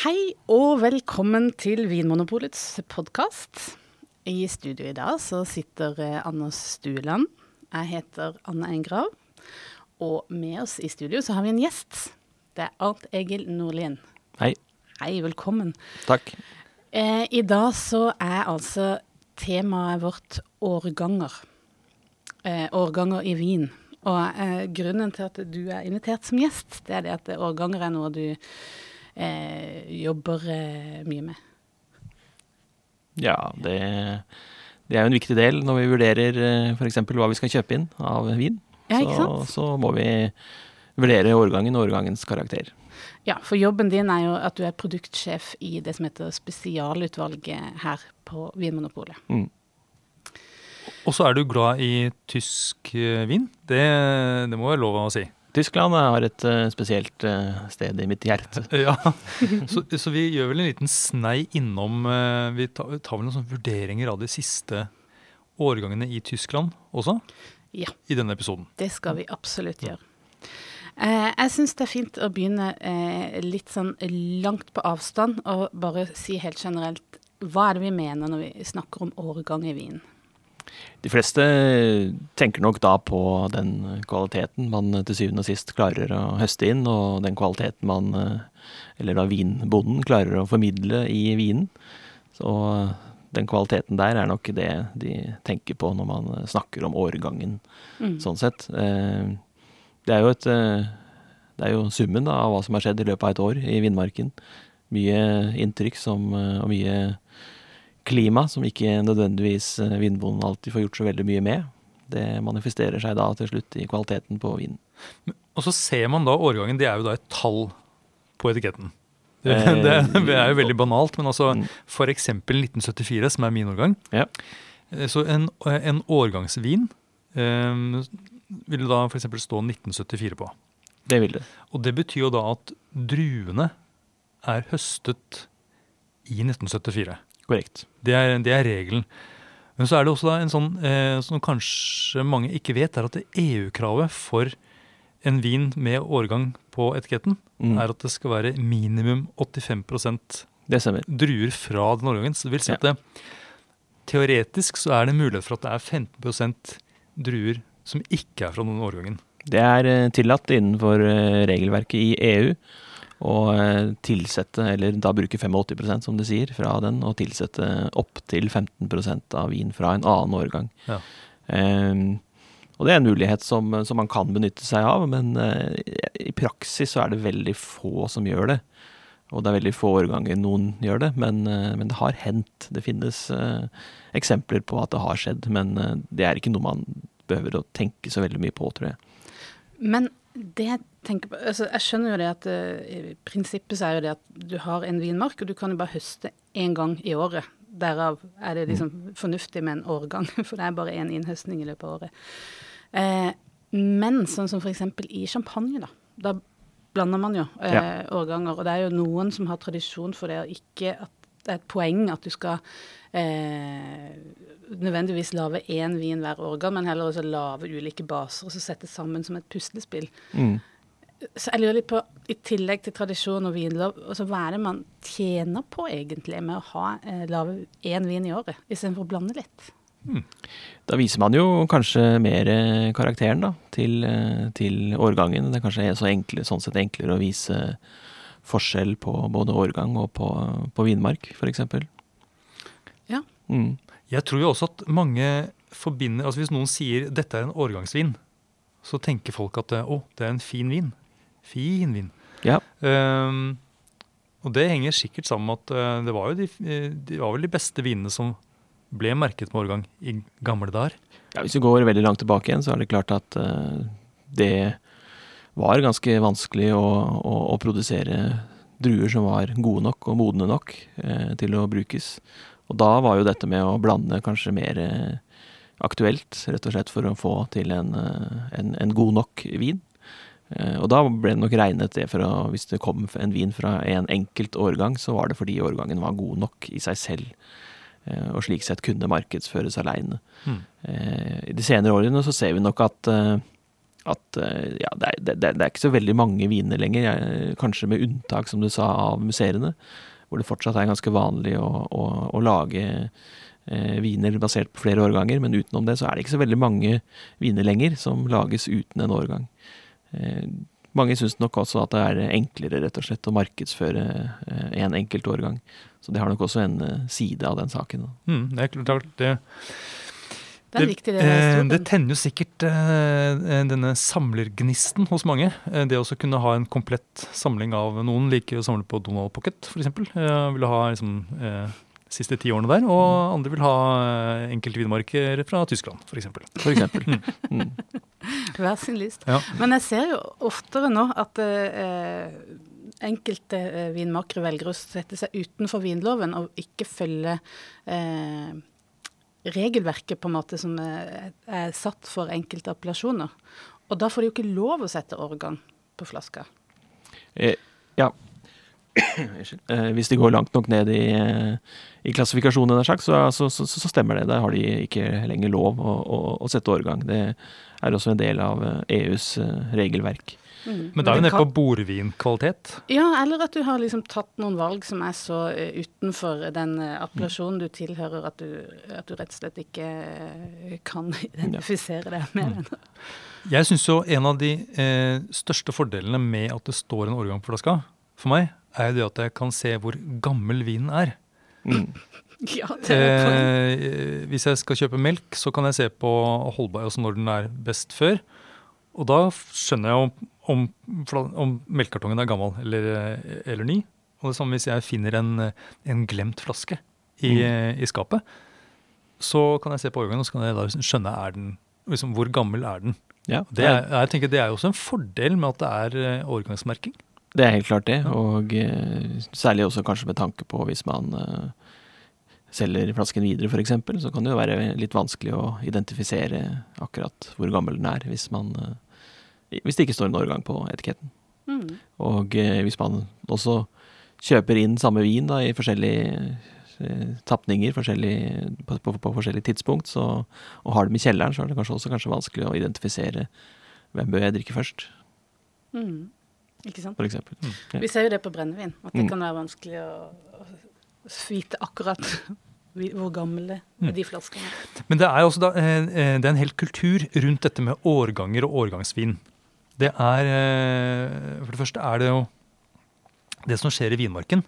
Hei og velkommen til Vinmonopolets podkast. I studio i dag så sitter eh, Anders Stueland. Jeg heter Anne Engrav. Og med oss i studio så har vi en gjest. Det er Arnt Egil Nordlien. Hei. Hei, velkommen. Takk. Eh, I dag så er altså temaet vårt årganger. Eh, årganger i vin. Og eh, grunnen til at du er invitert som gjest, det er det at årganger er noe du jobber eh, mye med. Ja, det, det er jo en viktig del når vi vurderer f.eks. hva vi skal kjøpe inn av vin. Ja, ikke så, sant? så må vi vurdere årgangen og årgangens karakter. Ja, for jobben din er jo at du er produktsjef i det som heter spesialutvalget her på Vinmonopolet. Mm. Og så er du glad i tysk eh, vin. Det, det må være lov å si. Tyskland har et uh, spesielt uh, sted i mitt hjerte. Ja, så, så, vi gjør vel en liten snei innom uh, Vi tar, tar, vel noen sånne vurderinger av de siste årgangene i Tyskland også? Ja. I denne episoden. Det skal vi absolutt gjøre. jeg syns det er fint å begynne litt sånn langt på avstand og bare si helt generelt hva er det vi mener når vi snakker om årgang i vin? De fleste tenker nok da på den kvaliteten man til syvende og sist klarer å høste inn, og den kvaliteten man, eller da vinbonden, klarer å formidle i vinen. Så den kvaliteten der er nok det de tenker på når man snakker om årgangen, mm. sånn sett. Det er jo et Det er jo summen da, av hva som har skjedd i løpet av et år i vindmarken. Mye inntrykk som, og mye klima, som ikke nødvendigvis eh, vindbonden alltid får gjort så veldig mye med. Det manifesterer seg da til slutt i kvaliteten på vinen. Og så ser man da årgangen, det er jo da et tall på etiketten. Det, det, det er jo veldig banalt, men altså mm. f.eks. 1974, som er min årgang. Ja. Eh, så en, en årgangsvin eh, vil da f.eks. stå 1974 på. Det vil det. Og det betyr jo da at druene er høstet i 1974. Korrekt. Det er, det er, regelen. Men så er det også en sånn eh, som kanskje mange ikke vet, er at EU-kravet for en vin med årgang på etiketten mm. er at det skal være minimum 85% druer fra den årgangen. Så det vil si at det, teoretisk så er det mulighet for at det er 15% druer som ikke er fra den årgangen. Det er eh, tillatt innenfor eh, regelverket i EU og eh, tilsette, eller da bruke 85% som de sier, fra den, og tilsette opptil 15% av vin fra en annen årgang. Ja. Um, og det er en mulighet som, som, man kan benytte seg av, men uh, i praksis så er det veldig få som gjør det. Og det er veldig få årganger noen gjør det, men, uh, men det har hendt. Det finnes uh, eksempler på at det har skjedd, men det er ikke noe man behøver å tenke så veldig mye på, tror jeg. Men det jeg tenker på altså Jeg skjønner jo det at uh, prinsippet så er jo det at du har en vinmark, og du kan jo bare høste én gang i året. Derav er det liksom mm. fornuftig med en årgang, for det er bare én innhøstning i løpet av året. Uh, men sånn som f.eks. i champagne, da. Da blander man jo eh, ja. årganger. Og det er jo noen som har tradisjon for det, og ikke at det er et poeng at du skal eh, nødvendigvis lage én vin hver årgang, men heller også lage ulike baser og så sette sammen som et puslespill. Mm. Så jeg lurer litt på, i tillegg til tradisjon og vinlov, altså hva er det man tjener på egentlig med å ha eh, lage én vin i året, istedenfor å blande litt? Mm. Da viser man jo kanskje mer eh, karakteren da, til, eh, til årgangen. Det er kanskje så enkle, sånn sett enklere å vise forskjell på både årgang og på, på vinmark, f.eks. Ja. Mm. Jeg tror jo også at mange forbinder altså Hvis noen sier 'dette er en årgangsvin', så tenker folk at 'å, det er en fin vin'. Fin vin. Ja. Um, og det henger sikkert sammen med at uh, det var jo de, de, var vel de beste vinene som ble merket med årgang i gamle dager. Ja, Hvis vi går veldig langt tilbake igjen, så er det klart at uh, det var ganske vanskelig å, å, å, produsere druer som var gode nok og modne nok eh, til å brukes. Og da var jo dette med å blande kanskje mer eh, aktuelt, rett og slett for å få til en, eh, en, en god nok vin. Eh, og da ble det nok regnet det for å Hvis det kom en vin fra en enkelt årgang, så var det fordi årgangen var god nok i seg selv. Og slik sett kunne markedsføres aleine. Mm. I de senere årene så ser vi nok at at ja, det, er, det, det, er, ikke så veldig mange viner lenger, kanskje med unntak, som du sa, av museene. Hvor det fortsatt er ganske vanlig å, å, å lage eh, viner basert på flere årganger. Men utenom det så er det ikke så veldig mange viner lenger som lages uten en årgang. Eh, mange syns nok også at det er enklere rett og slett å markedsføre eh, en enkelt årgang. Så det har nok også en eh, side av den saken. Mm, det er klart det. Det, det, det, eh, det tenner jo sikkert eh, denne samlergnisten hos mange. Eh, det å kunne ha en komplett samling av Noen liker å samle på Donald Pocket, f.eks. Eh, vil ha liksom, eh, siste ti årene der. Og mm. andre vil ha enkelte enkeltvinmarker fra Tyskland, f.eks. For eksempel. mm. Hver sin list. Ja. Men jeg ser jo oftere nå at eh, enkelte eh, vinmakere velger å sette seg utenfor vinloven og ikke følge eh, regelverket på en måte som er, er, satt for enkelte appellasjoner. Og da får de jo ikke lov å sette organ på flaska. Eh, ja. Eh, hvis de går langt nok ned i, eh, i klassifikasjonen, så, så, så, så, stemmer det. Da har de ikke lenger lov å, å, å sette årgang. Det er også en del av EUs eh, e regelverk. Mm. Men da er vi nede på bordvinkvalitet? Ja, eller at du har liksom tatt noen valg som er så uh, utenfor den uh, appellasjonen du tilhører, at du, at du, rett og slett ikke uh, kan identifisere deg med mm. den. Jeg syns jo en av de største fordelene med at det står en årgang på flaska, for meg, er jo det at jeg kan se hvor gammel vinen er. Mm. Ja, det er eh, hvis jeg skal kjøpe melk, så kan jeg se på holdbar, altså når den er best før. Og da skjønner jeg om, om, om melkekartongen er gammel eller, eller, ny. Og det samme hvis jeg finner en, en glemt flaske i, mm. i, skapet. Så kan jeg se på årgangen og så kan jeg da skjønne er den, liksom, hvor gammel er den. Ja, det, er, jeg tenker det er jo også en fordel med at det er overgangsmerking. årgangsmerking. Det er helt klart det, og særlig også kanskje med tanke på hvis man selger flasken videre f.eks., så kan det jo være litt vanskelig å identifisere akkurat hvor gammel den er, hvis, man, hvis det ikke står en årgang på etiketten. Mm. Og hvis man også kjøper inn samme vin da, i forskjellige tapninger forskjellig, på, på, på, forskjellige tidspunkt, så, og har dem i kjelleren, så er det kanskje også kanskje vanskelig å identifisere hvem bør jeg drikke først. Mm. Ikke sant? For eksempel. Mm. Ja. Vi ser jo det på brennevin, at det mm. kan være vanskelig å, å vite akkurat hvor gamle er de flaskene er. Men det er også da, eh, eh, det er en hel kultur rundt dette med årganger og årgangsvin. Det er eh, For det første er det jo det som skjer i vinmarken.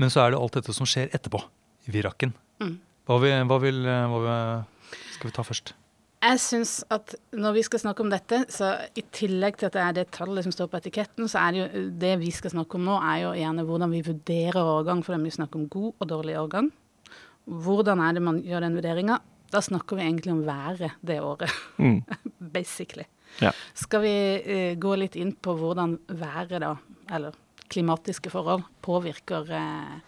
Men så er det alt dette som skjer etterpå, i virakken. Mm. Hva, vil, hva, vil, hva vil, skal vi ta først? Jeg syns at når vi skal snakke om dette, så i tillegg til at det er det tallet som står på etiketten, så er det jo det vi skal snakke om nå, er jo gjerne hvordan vi vurderer årgang, for det er mye snakk om god og dårlig årgang. Hvordan er det man gjør den vurderinga? Da snakker vi egentlig om været det året. Mm. Basically. Ja. Skal vi uh, gå litt inn på hvordan været, da, eller klimatiske forhold, påvirker uh,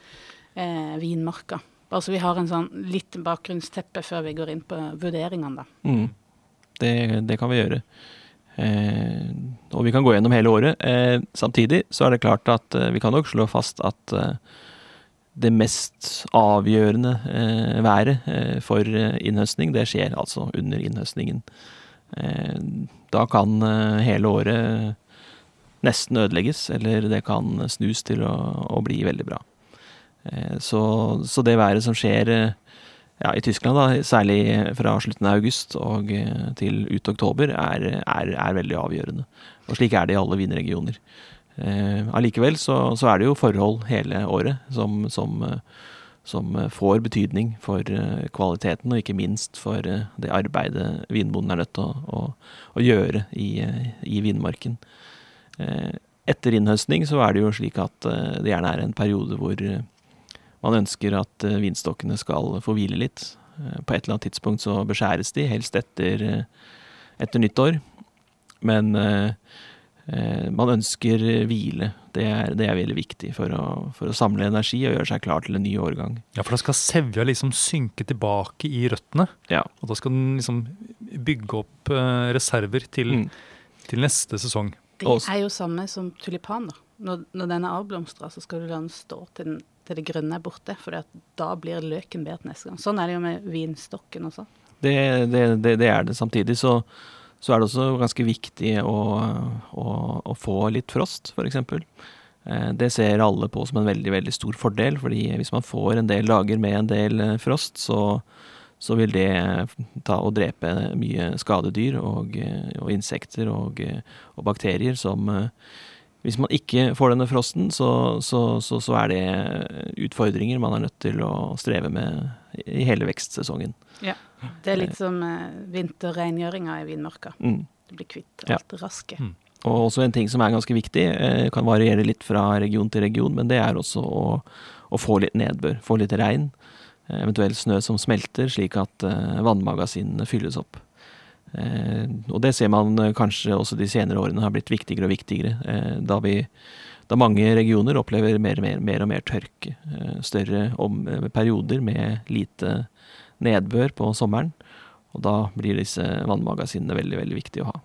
uh, vinmarka? Bare så vi har en sånn litt bakgrunnsteppe før vi går inn på vurderingene, da. Mm. Det, det, kan vi gjøre. Eh, og vi kan gå gjennom hele året. Eh, samtidig så er det klart at eh, vi kan nok slå fast at eh, det mest avgjørende eh, været eh, for innhøstning, det skjer altså under innhøstningen. Da kan hele året nesten ødelegges, eller det kan snus til å, å bli veldig bra. Eh, så, så, det været som skjer eh, ja, i Tyskland, da, særlig fra slutten av august og eh, til ut oktober, er, er, er veldig avgjørende. Og slik er det i alle vinregioner. Allikevel så, så, er det jo forhold hele året som, som, som, får betydning for kvaliteten, og ikke minst for det arbeidet vinbonden er nødt til å, å, å gjøre i, i vinmarken. Etter innhøstning så er det jo slik at det gjerne er en periode hvor man ønsker at eh, vinstokkene skal få hvile litt. Eh, på et eller annet tidspunkt så beskjæres de, helst etter, eh, etter nyttår. Men man ønsker hvile. Det er, det er veldig viktig for å, for å, samle energi og gjøre seg klar til en ny årgang. Ja, for da skal sevja liksom synke tilbake i røttene. Ja. Og da skal den liksom bygge opp reserver til, mm. til neste sesong. Det er jo samme som tulipaner. Når, når den er avblomstra, så skal du la den stå til den til det grønne er borte, for da blir løken bedre neste gang. Sånn er det jo med vinstokken også. Det, det, det, det er det. Samtidig så, så er det også ganske viktig å, å, å få litt frost, f.eks. Eh, det ser alle på som en veldig veldig stor fordel, fordi hvis man får en del dager med en del eh, frost, så, så vil det ta og drepe mye skadedyr og, og insekter og, og, bakterier som Hvis man ikke får denne frosten, så, så, så, er det utfordringer man er nødt til å streve med i hele vekstsesongen. Ja. Det er litt som uh, vinterrengjøringa i vinmarka. Mm. Du blir kvitt alt ja. raske. Mm. Og også en ting som er ganske viktig, eh, kan variere litt fra region til region, men det er også å, å få litt nedbør, få litt regn. Eh, eventuelt snø som smelter, slik at eh, vannmagasinene fylles opp. Eh, og det ser man eh, kanskje også de senere årene har blitt viktigere og viktigere, eh, da, vi, da mange regioner opplever mer, mer, mer og mer tørke. større om, perioder med lite nedbør på sommeren. Og da blir disse vannmagasinene veldig, veldig viktige å ha.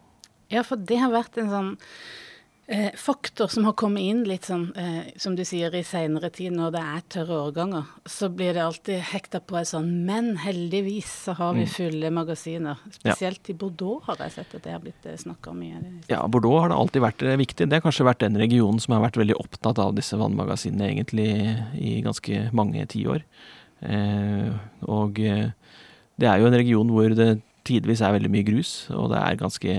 Ja, for det har vært en sånn eh, faktor som har kommet inn litt sånn, eh, som du sier, i seinere tid, når det er tørre årganger. Så blir det alltid hekta på en sånn Men heldigvis så har vi mm. fulle magasiner. Spesielt ja. i Bordeaux har jeg sett at det har blitt eh, snakka mye. Ja, Bordeaux har det alltid vært eh, viktig. Det har kanskje vært den regionen som har vært veldig opptatt av disse vannmagasinene egentlig i ganske mange tiår. Eh, og eh, det er jo en region hvor det tidvis er veldig mye grus, og det er ganske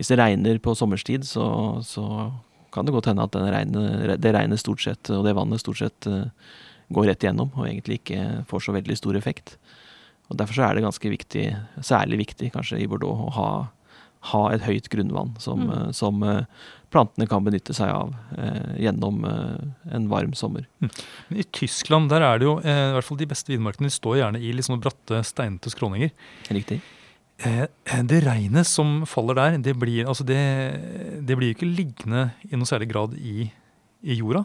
Hvis det regner på sommerstid, så, så kan det godt hende at det regnet stort sett, og det vannet stort sett eh, går rett igjennom, og egentlig ikke får så veldig stor effekt. Og Derfor så er det ganske viktig, særlig viktig kanskje i Bordeaux, å ha, ha et høyt grunnvann som, mm. som plantene kan benytte seg av eh, gjennom eh, en varm sommer. Mm. I Tyskland der er det jo, eh, i hvert fall de beste vinmarkene de står gjerne i litt sånne bratte, steinete skråninger. Riktig. Eh, det regnet som faller der, det blir, altså det, det blir ikke liggende i noe særlig grad i, i jorda.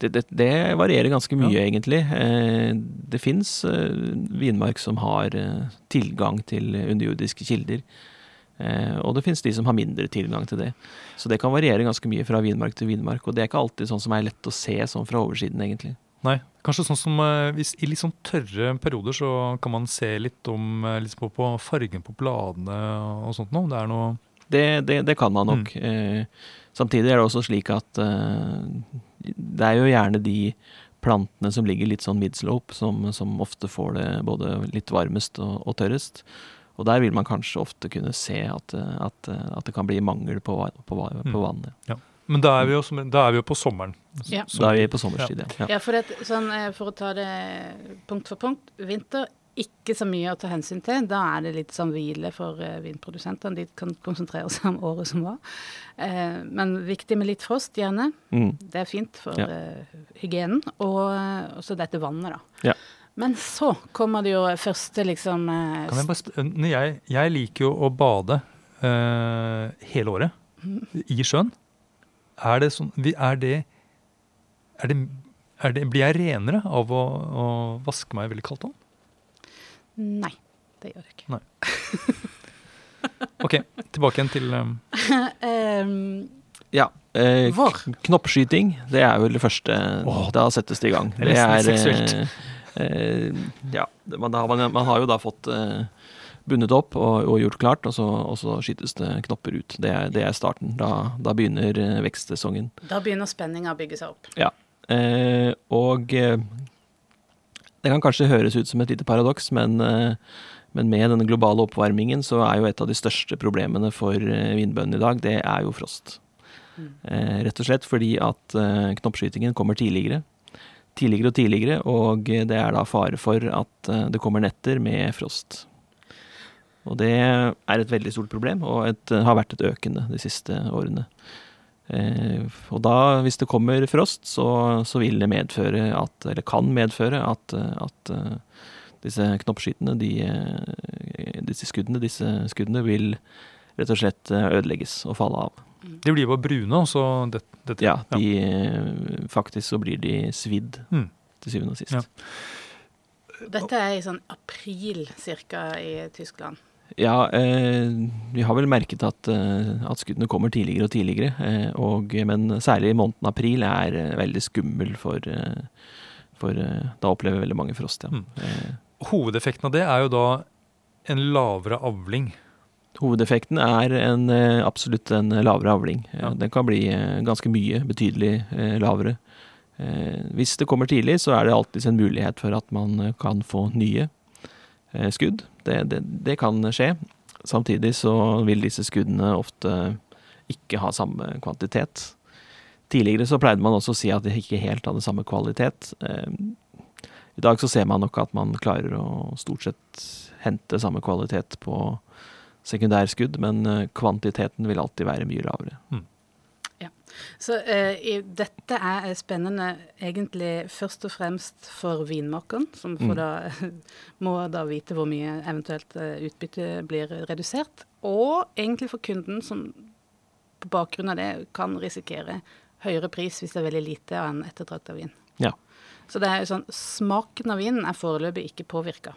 Det, det, det, varierer ganske mye, ja. egentlig. Eh, det fins eh, vinmark som har tilgang til underjordiske kilder. Eh, og det finnes de som har mindre tilgang til det. Så det kan variere ganske mye fra vinmark til vinmark. Og det er ikke alltid sånn som er lett å se sånn fra oversiden, egentlig. Nei, kanskje sånn som eh, hvis i litt sånn tørre perioder så kan man se litt om eh, litt på, på fargen på bladene og sånt noe. Det er noe det, det, det, kan man nok. Mm. Eh, samtidig er det også slik at eh, det er jo gjerne de plantene som ligger litt sånn midslope, som, som ofte får det både litt varmest og, og tørrest. Og der vil man kanskje ofte kunne se at, at, at det kan bli mangel på, på, på mm. vannet. Ja. Men da er, vi jo, da er vi jo på sommeren. Ja. Da er vi på sommerstid, ja. ja. for, det, sånn, eh, for, å ta det punkt for punkt. Vinter, ikke så mye å ta hensyn til. Da er det litt sånn hvile for uh, vinprodusentene. De kan konsentrere seg om året som var. Uh, men viktig med litt frost, gjerne. Mm. Det er fint for ja. uh, hygienen. Og også dette vannet, da. Ja. Men så kommer det jo første, liksom Kan jeg, bare, jeg, jeg liker jo å bade uh, hele året i sjøen. Er det sånn er det, er det, er det, Blir jeg renere av å, å vaske meg i veldig kaldt vann? Nei, det gjør jeg ikke. Nei. OK, tilbake igjen til um... um, Ja. Eh, knoppskyting, det er jo det første. Oh, da settes det i gang. Det er, det er seksuelt. Eh, ja, man, man, man, har jo da fått eh, bundet opp og, og gjort klart, og så, og så, skytes det knopper ut. Det er, det er starten. Da, da, begynner eh, vekstsesongen. Da begynner spenninga å bygge seg opp. Ja. Eh, og eh, det kan kanskje høres ut som et lite paradoks, men, eh, men, med denne globale oppvarmingen så er jo et av de største problemene for vindbøndene i dag, det er jo frost. Mm. rett og slett fordi at knoppskytingen kommer tidligere tidligere og tidligere, og det er da fare for at eh, det kommer netter med frost. Og det er et veldig stort problem, og et, har vært et økende de siste årene. Eh, og da, hvis det kommer frost, så, så, vil det medføre at, eller kan medføre at, at uh, disse knoppskytene, de, uh, disse skuddene, disse skuddene vil rett og slett ødelegges og falle av. De blir bare brune, og så det, dette, ja, de, ja, faktisk så blir de svidd mm. til syvende og sist. Ja. Dette er i sånn april cirka i Tyskland. Ja, eh, vi har vel merket at, eh, at, skuddene kommer tidligere og tidligere. Eh, og, men særlig i måneden april er eh, veldig skummel for, eh, for Da opplever veldig mange frost, ja. Mm. Hovedeffekten av det er jo da en lavere avling Hovedeffekten er en, absolutt en lavere avling. Ja. Den kan bli ganske mye, betydelig lavere. Hvis det kommer tidlig, så er det alltids en mulighet for at man kan få nye skudd. Det, det, det kan skje. Samtidig så vil disse skuddene ofte ikke ha samme kvantitet. Tidligere så pleide man også å si at de ikke helt hadde samme kvalitet. Eh, I dag så ser man nok at man klarer å stort sett hente samme kvalitet på sekundærskudd, men eh, kvantiteten vil alltid være mye lavere. Så uh, dette er spennende egentlig først og fremst for vinmakeren, som får Mm. da, må da vite hvor mye eventuelt eh, utbytte blir redusert. Og egentlig for kunden, som på bakgrunn av det kan risikere høyere pris hvis det er veldig lite av en ettertrakta vin. Ja. Så det er jo sånn, smaken av vinen er foreløpig ikke påvirka,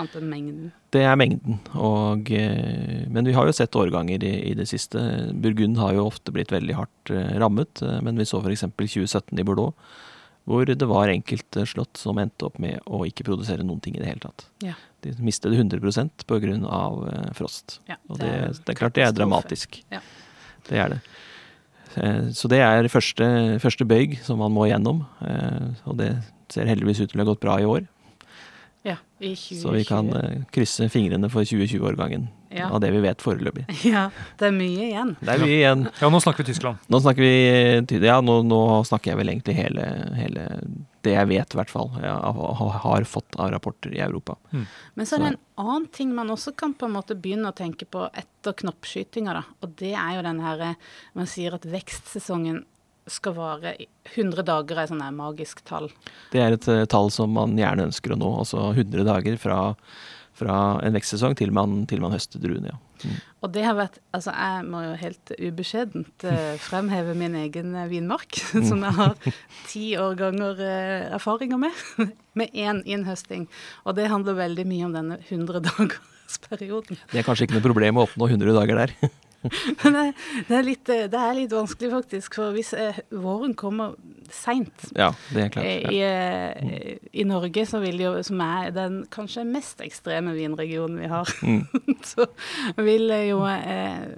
annet enn mengden. Det er mengden, og, eh, men vi har jo sett årganger i, i det siste. Burgund har jo ofte blitt veldig hardt eh, rammet, eh, men vi så f.eks. 2017 i Bordeaux, hvor det var enkelte slott som endte opp med å ikke produsere noen ting i det hele tatt. Ja. De mistet 100 pga. Frost. Ja, Og det, det er klart det er dramatisk. Ja. Det er det. Eh, Så det er første, første bøyg som man må gjennom, eh, og det ser heldigvis ut til å ha gått bra i år. Ja, i 2020. Så vi kan uh, krysse fingrene for 2020-årgangen Ja. av det vi vet foreløpig. Ja, det er mye igjen. Det er mye igjen. Ja, nå snakker vi Tyskland. Nå snakker vi Ja, nå, nå snakker jeg vel egentlig hele, hele det jeg vet, i hvert fall. Jeg har, fått av rapporter i Europa. Men så er det en annen ting man også kan på en måte begynne å tenke på etter knoppskytinga, da. Og det er jo den herre Man sier at vekstsesongen skal vare i 100 dager, er sånn her magisk tall. Det er et eh, tall som man gjerne ønsker å nå. Altså 100 dager fra, fra en vekstsesong til man, til man høster druene, ja. Mm. Og det har vært Altså, jeg må jo helt ubeskjedent uh, fremheve min egen eh, vinmark, som jeg har ti årganger uh, erfaringer med, med én innhøsting. Og det handler veldig mye om denne 100-dagersperioden. Det er kanskje ikke noe problem å oppnå 100 dager der. Det, er litt, eh, det er litt vanskelig, faktisk. For hvis eh, våren kommer seint ja, eh, Ja. i, i Norge, så vil jo, som er den kanskje mest ekstreme vinregionen vi har, Mm. så vil jo eh,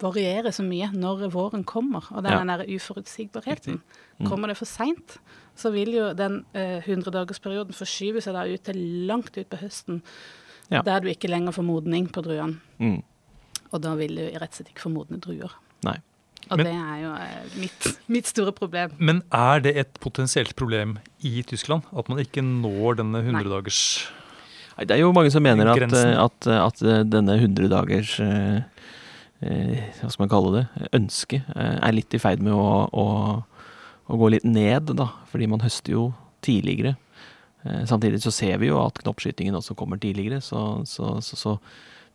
variere så mye når våren kommer. Og det er Ja. den der uforutsigbarheten. Mm. Kommer det for seint, så vil jo den eh, 100-dagersperioden forskyve seg da ut til langt ut på høsten. Ja. Der du ikke lenger får modning på druene. Mm. Og da vil du rett og slett ikke få modne druer. Nei. Og Men- det er jo eh, mitt, mitt store problem. Men er det et potensielt problem i Tyskland? At man ikke når denne 100-dagers Nei, Det er jo mange som mener at, eh, at, at eh, denne 100 dagers eh, eh, Hva skal man kalle det? Ønske eh, er litt i ferd med å, å, å gå litt ned, da. Fordi man høster jo tidligere. Eh, samtidig så ser vi jo at knoppskytingen også kommer tidligere, så, så, så, så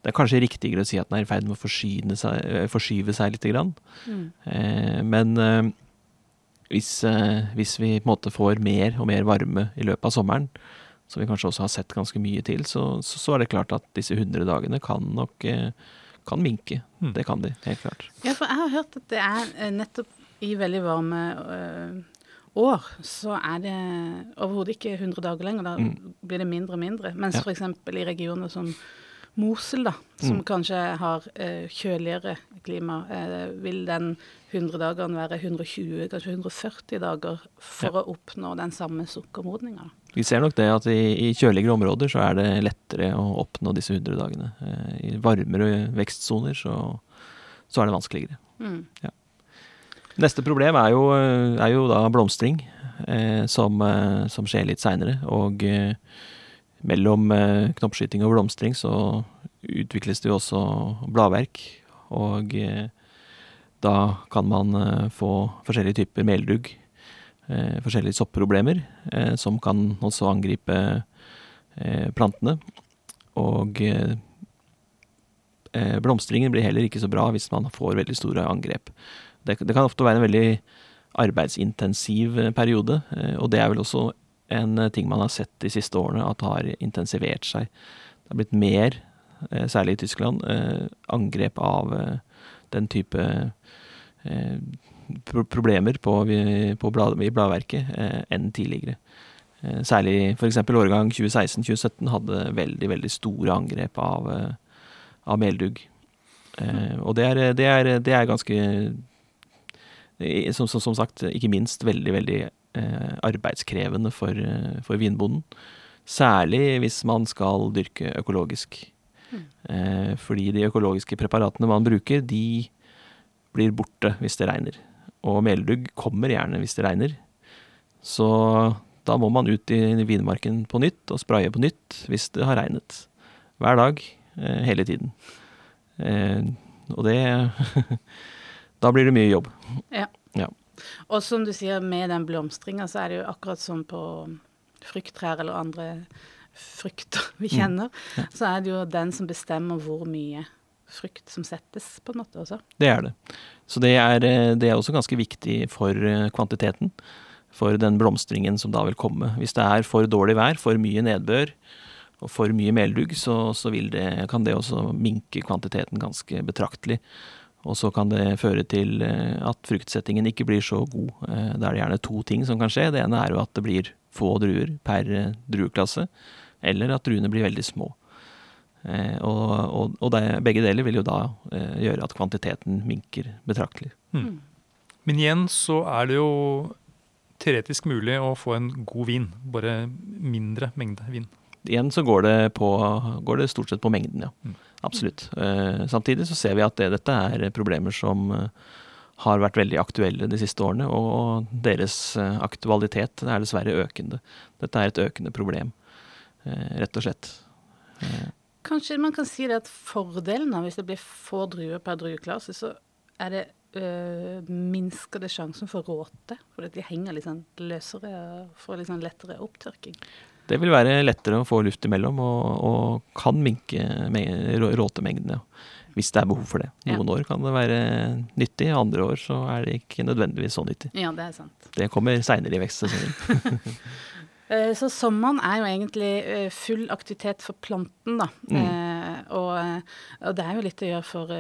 det er kanskje riktigere å si at den er i ferd med å forsyne seg, eh, forskyve seg litt. grann. Mm. Eh, men eh, hvis, eh, hvis vi på en måte får mer og mer varme i løpet av sommeren, som vi kanskje også har sett ganske mye til, så, så, så er det klart at disse 100 dagene kan nok eh, kan minke. Mm. Det kan de, helt klart. Ja, for jeg har hørt at det er eh, nettopp i veldig varme øh, år, så er det overhodet ikke 100 dager lenger. Da Mm. blir det mindre og mindre. Mens Ja. for f.eks. i regioner som Mosel, da, som Mm. kanskje har eh, kjøligere klima, eh, vil den 100 dagene være 120, kanskje 140 dager for Ja. å oppnå den samme sukkermodninga. Vi ser nok det at i, i kjøligere områder så er det lettere å oppnå disse 100 dagene. Eh, I varmere vekstsoner så, så er det vanskeligere. Mm. Neste problem er jo, eh, er jo da blomstring, eh, som, eh, som skjer litt seinere. Og eh, mellom eh, knoppskyting og blomstring så utvikles det jo også bladverk. Og eh, da kan man eh, få forskjellige typer meldugg. Forskjellige sopproblemer eh, som kan også angripe plantene. Og blomstringen blir heller ikke så bra hvis man får veldig store angrep. Det, det kan ofte være en veldig arbeidsintensiv periode, og det er vel også en eh, ting man har sett de siste årene, at har intensivert seg. Det har blitt mer, eh, særlig i Tyskland, eh, angrep av den type problemer på, på blad, i bladverket enn tidligere. Særlig f.eks. årgang 2016-2017 hadde veldig veldig store angrep av, av meldugg. Og det er, det, er, det er, ganske som, som, sagt, ikke minst veldig, veldig arbeidskrevende for, for, vinbonden. Særlig hvis man skal dyrke økologisk. Mm. Eh, fordi de økologiske preparatene man bruker, de blir borte hvis det regner. Og meldugg kommer gjerne hvis det regner. Så da må man ut i vinmarken på nytt og spraye på nytt hvis det har regnet. Hver dag, eh, hele tiden. Eh, og det Da blir det mye jobb. Ja. ja. Og som du sier, med den blomstringa, så er det jo akkurat som på frukttrær eller andre frukter vi mm. kjenner, mm. ja. så er det jo den som bestemmer hvor mye frukt som settes, på en måte også. Det er det. Så det er, eh, det er også ganske viktig for kvantiteten for den blomstringen som da vil komme. Hvis det er for dårlig vær, for mye nedbør og for mye meldugg, så, så det, kan det også minke kvantiteten ganske betraktelig. Og så kan det føre til eh, at fruktsettingen ikke blir så god. Eh, da er det gjerne to ting som kan skje. Det ene er jo at det blir få druer per eh, drueklasse, eller at druene blir veldig små. Og, og, og det, begge deler vil jo da gjøre at kvantiteten minker betraktelig. Mm. Men igjen så er det jo teoretisk mulig å få en god vin, bare mindre mengde vin. Igjen så går det, på, går det stort sett på mengden, ja. Mm. Absolutt. Eh, samtidig så ser vi at det, dette er problemer som eh, har vært veldig aktuelle de siste årene, og deres eh, aktualitet er dessverre økende. Dette er et økende problem, eh, rett og slett. Eh. Kanskje man kan si det at fordelen av hvis det blir få druer per drueklasse, så er det øh, minsker det sjansen for råte, fordi de henger litt sånn løsere og får litt sånn lettere opptørking. Det vil være lettere å få luft imellom, og, og kan minke råtemengdene. Hvis det er behov for det. Noen ja. år kan det være nyttig, andre år så er det ikke nødvendigvis så nyttig. Ja, Det er sant. Det kommer seinere i vekstsesongen. Eh, så sommeren er jo egentlig eh, full aktivitet for planten, da. Mm. Eh, og, og, det er jo litt å gjøre for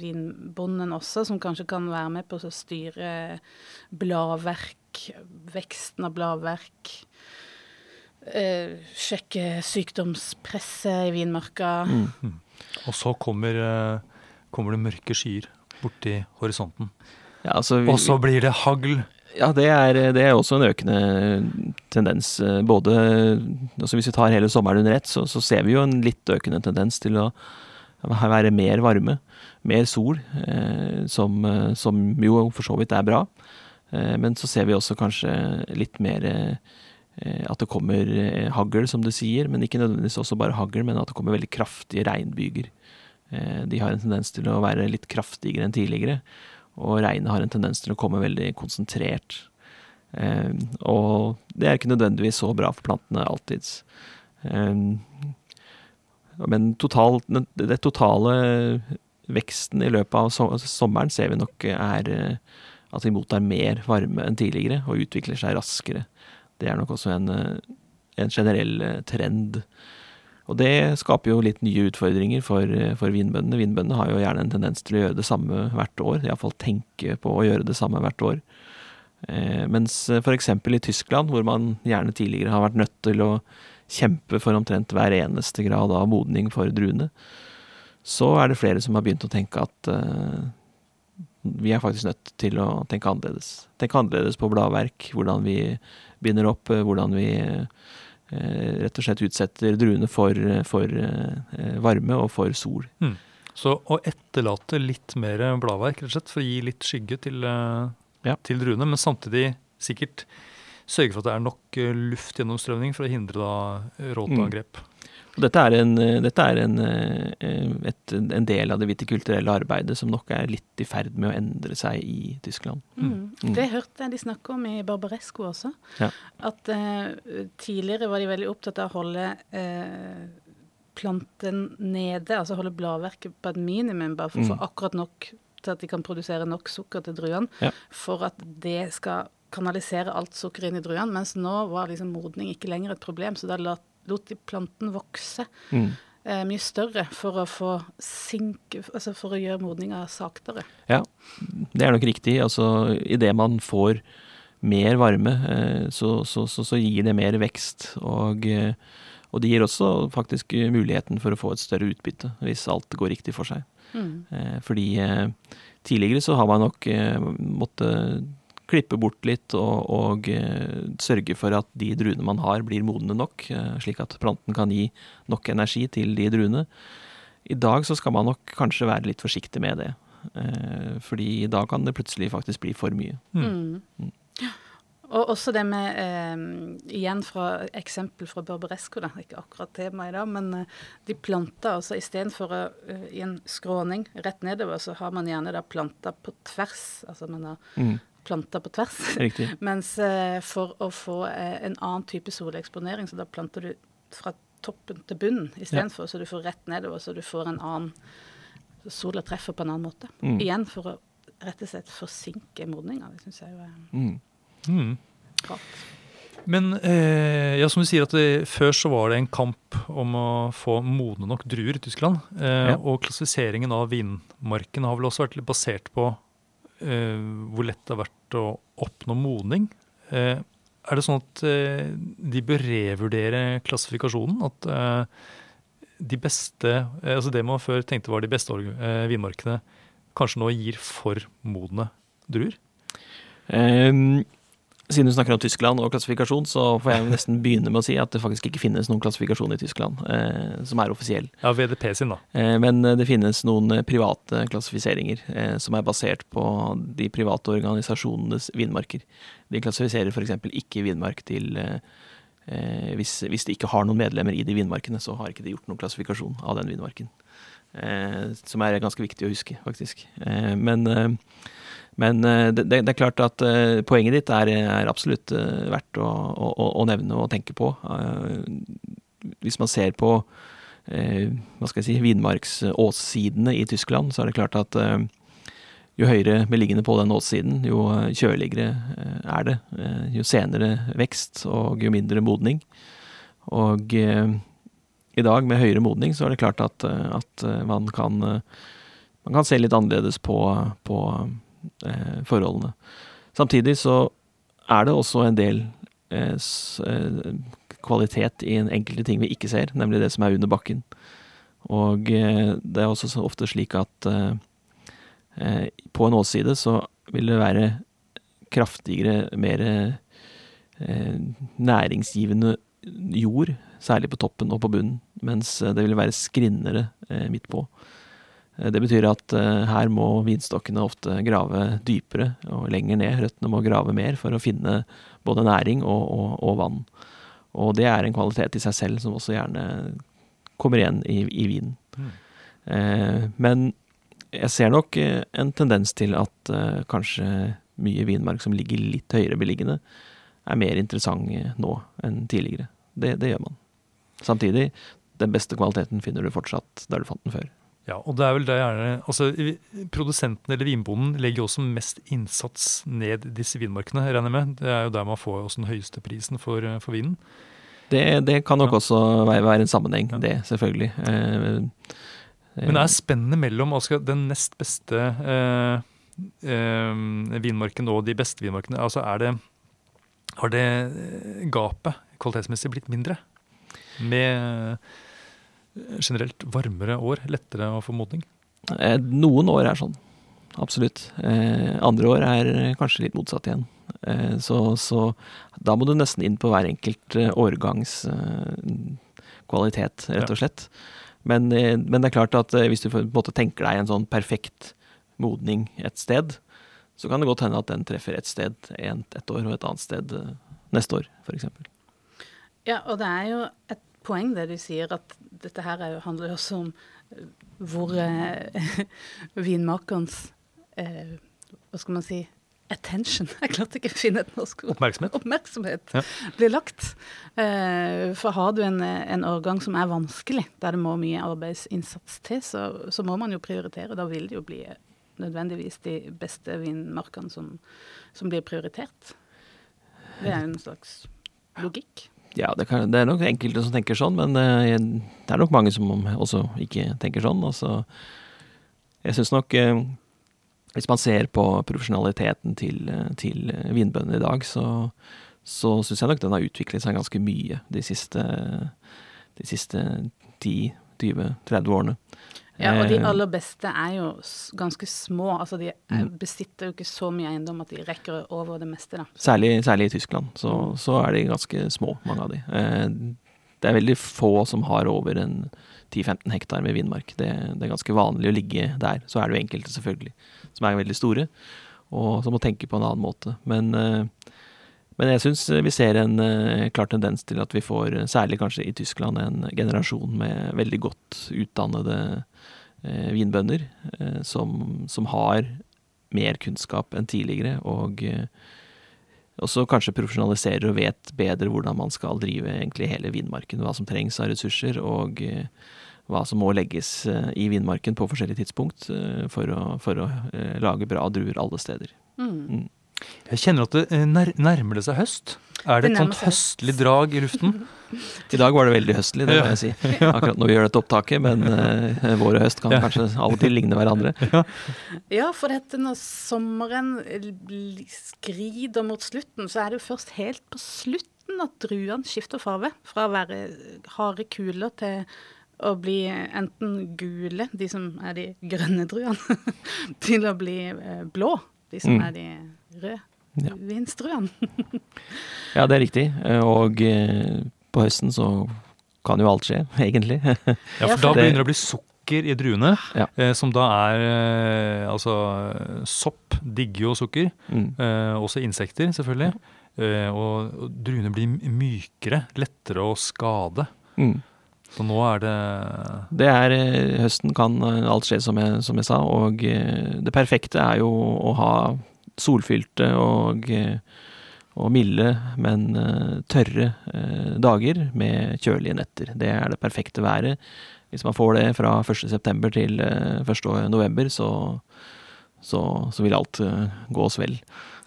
vinbonden også, som kanskje kan være med på å styre bladverk, veksten av bladverk. Sjekke sykdomspresset i vinmarka. Mm. mm. Og så kommer, kommer, det mørke skyer borti horisonten. Ja, altså vi, og så blir det hagl. Ja, det er, det er, også en økende tendens. Både altså Hvis vi tar hele sommeren under ett, så, så, ser vi jo en litt økende tendens til å være mer varme. Mer sol, eh, som, som, jo for så vidt er bra. Eh, men så ser vi også kanskje litt mer eh, at det kommer eh, hagl, som du sier. Men ikke nødvendigvis også bare hagl, men at det kommer veldig kraftige regnbyger. Eh, de har en tendens til å være litt kraftigere enn tidligere. Og regnet har en tendens til å komme veldig konsentrert. Eh, og det er ikke nødvendigvis så bra for plantene alltids. Eh, men total, det totale veksten i løpet av sommeren ser vi nok er eh, at de mottar mer varme enn tidligere og utvikler seg raskere. Det er nok også en, eh, en generell eh, trend og det skaper jo litt nye utfordringer for, for vinbøndene. Vinbøndene har jo gjerne en tendens til å gjøre det samme hvert år, iallfall tenke på å gjøre det samme hvert år. Eh, mens f.eks. i Tyskland, hvor man gjerne tidligere har vært nødt til å kjempe for omtrent hver eneste grad av modning for druene, så er det flere som har begynt å tenke at eh, vi er faktisk nødt til å tenke annerledes. Tenke annerledes på bladverk, hvordan vi binder opp, hvordan vi Eh, rett og slett utsetter druene for, for eh, varme og for sol. Mm. Så å etterlate litt mer bladverk rett og slett, for å gi litt skygge til, eh, ja. til druene, men samtidig sikkert sørge for at det er nok luftgjennomstrømning for å hindre da råteangrep. Mm. Dette er, en, dette er en, eh, et, en, del av det vitikulturelle arbeidet som nok er litt i ferd med å endre seg i Tyskland. Mm. Mm. Det hørte jeg de snakke om i Barbaresco også. Ja. At eh, tidligere var de veldig opptatt av å holde eh, planten nede, altså holde bladverket på et minimum, bare for å få mm. akkurat nok til at de kan produsere nok sukker til druene, ja. for at det skal kanalisere alt sukker inn i druene. Mens nå var liksom modning ikke lenger et problem, så da la lot de planten vokse mm. eh, mye større for å få sink, altså for å gjøre modninga saktere. Ja, det er nok riktig. Altså idet man får mer varme, eh, så, så, så, så, gir det mer vekst. Og, eh, Og det gir også faktisk muligheten for å få et større utbytte, hvis alt går riktig for seg. Mm. Eh, fordi tidligere så har man nok måttet klippe bort litt og, og eh, sørge for at de druene man har, blir modne nok, eh, slik at planten kan gi nok energi til de druene. I dag så skal man nok kanskje være litt forsiktig med det. Eh, fordi da kan det plutselig faktisk bli for mye. Mm. Mm. Og også det med eh, Igjen fra eksempel fra Barbaresco, er Ikke akkurat tema i dag, men eh, de planta altså istedenfor uh, i en skråning rett nedover, så har man gjerne da planta på tvers. Altså man har Mm, planta på tvers. riktig. Mens eh, for å få eh, en annen type soleksponering, så da planter du fra toppen til bunnen istedenfor, så du får rett nedover, så du får en annen Sola treffer på en annen måte. Mm. Igjen for å rett og slett forsinke modninga. Det syns jeg jo er Mm. Mm. rart. Men eh, ja, som du sier at det, før så var det en kamp om å få modne nok druer i Tyskland. Eh, Ja. Og klassifiseringen av vinmarken har vel også vært litt basert på hvor lett det har vært å oppnå modning. Eh, er det sånn at eh, de bør revurdere klassifikasjonen? At eh, de beste eh, Altså det man før tenkte var de beste eh, vinmarkene, kanskje nå gir for modne druer? Ehm, siden du snakker om Tyskland og klassifikasjon, så får jeg nesten begynne med å si at det faktisk ikke finnes noen klassifikasjon i Tyskland eh, som er offisiell. Ja, VDP sin, da. Eh, men det finnes noen eh, private klassifiseringer eh, som er basert på de private organisasjonenes vinmarker. De klassifiserer f.eks. ikke vinmark til eh, eh, hvis, hvis de ikke har noen medlemmer i de vinmarkene, så har ikke de gjort noen klassifikasjon av den vinmarken. Eh, som er ganske viktig å huske, faktisk. Eh, men eh, men eh, det, det er klart at eh, poenget ditt er, er absolutt eh, verdt å, å, å- nevne og tenke på. Hvis man ser på hva skal jeg si, vinmarksåssidene i Tyskland, så er det klart at jo høyere beliggende på den åssiden, jo kjøligere er det. Jo senere vekst og jo mindre modning. Og i dag med høyere modning så er det klart at, at man kan man kan se litt annerledes på, på forholdene. Samtidig så er det også en del eh, eh, kvalitet i en enkelte ting vi ikke ser, nemlig det som er under bakken. Og eh, det er også så ofte slik at eh, eh, på en åsside så vil det være kraftigere, mer eh, næringsgivende jord, særlig på toppen og på bunnen, mens eh, det vil være skrinnere eh, midt på. Eh, Det betyr at eh, her må vinstokkene ofte grave dypere og lenger ned. Røttene må grave mer for å finne både næring og, og, og vann. Og det er en kvalitet i seg selv som også gjerne kommer igjen i, i vinen. Mm. Eh, men jeg ser nok eh, en tendens til at eh, kanskje mye vinmark som ligger litt høyere beliggende, er mer interessant nå enn tidligere. Det, det gjør man. Samtidig, den beste kvaliteten finner du fortsatt der du fant den før. Ja, og det er vel det gjerne Altså, produsenten eller vinbonden legger jo også mest innsats ned i disse vinmarkene, regner jeg med. Det er jo der man får også den høyeste prisen for, eh, for vinen. Det, det kan nok Ja. også være, være en sammenheng, Ja. det, selvfølgelig. Eh, eh, Men det er spennet mellom altså, den nest beste eh, eh, vinmarken og de beste vinmarkene. Altså, er det Har det eh, gapet kvalitetsmessig blitt mindre? Med generelt varmere år, lettere å få modning? eh, Noen år er sånn, absolutt. Eh, andre år er kanskje litt motsatt igjen. Eh, så, så da må du nesten inn på hver enkelt årgangs eh, kvalitet, rett og slett. Men, eh, men det er klart at eh, hvis du på en måte tenker deg en sånn perfekt modning et sted, så kan det godt hende at den treffer et sted en, et år, og et annet sted neste år, f.eks. Ja, og det er jo et poeng det du sier, at dette her er handler jo også om eh, hvor eh, vinmakerens eh, Hva skal man si attention Jeg klarte ikke å finne et norsk ord. Oppmerksomhet? Oppmerksomhet Ja. blir lagt. Eh, for har du en, en årgang som er vanskelig, der det må mye arbeidsinnsats til, så, så må man jo prioritere. Da vil det jo bli nødvendigvis de beste vinmarkene som, som blir prioritert. Det er jo en slags logikk. Ja, det, kan, det er nok enkelte som tenker sånn, men eh, det er nok mange som også ikke tenker sånn. Altså, jeg syns nok eh, Hvis man ser på profesjonaliteten til, eh, til vinbøndene i dag, så, så syns jeg nok den har utviklet seg ganske mye de siste de siste 10-20-30 årene. Ja, og de Eh, aller beste er jo ganske små. Altså de Mm. besitter jo ikke så mye eiendom at de rekker over det meste, da. Særlig, særlig i Tyskland, så, så er de ganske små, mange av de. Eh, Det er veldig få som har over en 10-15 hektar med vindmark. Det, det er ganske vanlig å ligge der. Så er det jo enkelte, selvfølgelig, som er veldig store, og som må tenke på en annen måte. Men, eh, men jeg syns vi ser en eh, klar tendens til at vi får, eh, særlig kanskje i Tyskland, en generasjon med veldig godt utdannede eh, vinbønder, som, som har mer kunnskap enn tidligere, og også kanskje profesjonaliserer og vet bedre hvordan man skal drive egentlig hele vinmarken. Hva som trengs av ressurser, og hva som må legges i vinmarken på forskjellige tidspunkt for å, for å lage bra druer alle steder. Mm. Jeg kjenner at det eh, nær, nærmer det seg høst. Er det et sånt høstlig drag i luften? I dag var det veldig høstlig, det må jeg si. Akkurat når vi gjør dette opptaket, men uh, vår og høst kan kanskje av og til ligne hverandre. Ja, for dette når sommeren skrider mot slutten, så er det jo først helt på slutten at druene skifter farve. Fra å være harde kuler til å bli enten gule, de som er de grønne druene, til å bli eh, blå, de som Mm. er de røde Ja. Ja, det er riktig. Eh, Og eh, på høsten så kan jo alt skje, egentlig. Ja, for da begynner det å bli sukker i druene, Ja. eh, som da er eh, Altså, sopp digger jo sukker. Mm. Eh, også insekter, selvfølgelig. Eh, og, og druene blir mykere, lettere å skade. Mm. Så nå er det Det er Høsten kan alt skje, som jeg, som jeg sa. Og det perfekte er jo å ha solfylte og, eh, og milde, men eh, tørre eh, dager med kjølige netter. Det er det perfekte været. Hvis man får det fra 1.9. til eh, 1.11, så, så, så vil alt gå oss vel,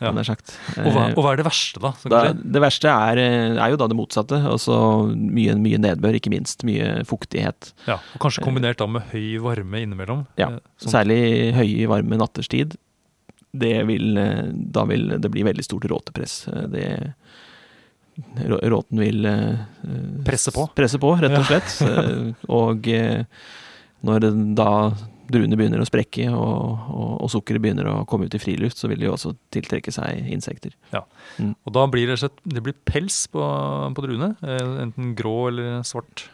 Ja. er og, hva, og hva er det verste, da? da, det verste er, er jo da det motsatte. Altså mye, mye nedbør, ikke minst. Mye fuktighet. Ja, og Kanskje kombinert da med høy varme innimellom. Ja, sånn- Særlig høy varme natterstid. Det vil, eh, da vil det bli veldig stort råtepress. Eh, Det, råten vil eh, Presse på. Presse på, rett og slett. Og når da druene begynner å sprekke og, og, og sukkeret begynner å komme ut i friluft, så vil de også tiltrekke seg insekter. Og da blir det, slett- det blir pels på, på druene. Enten grå eller svart.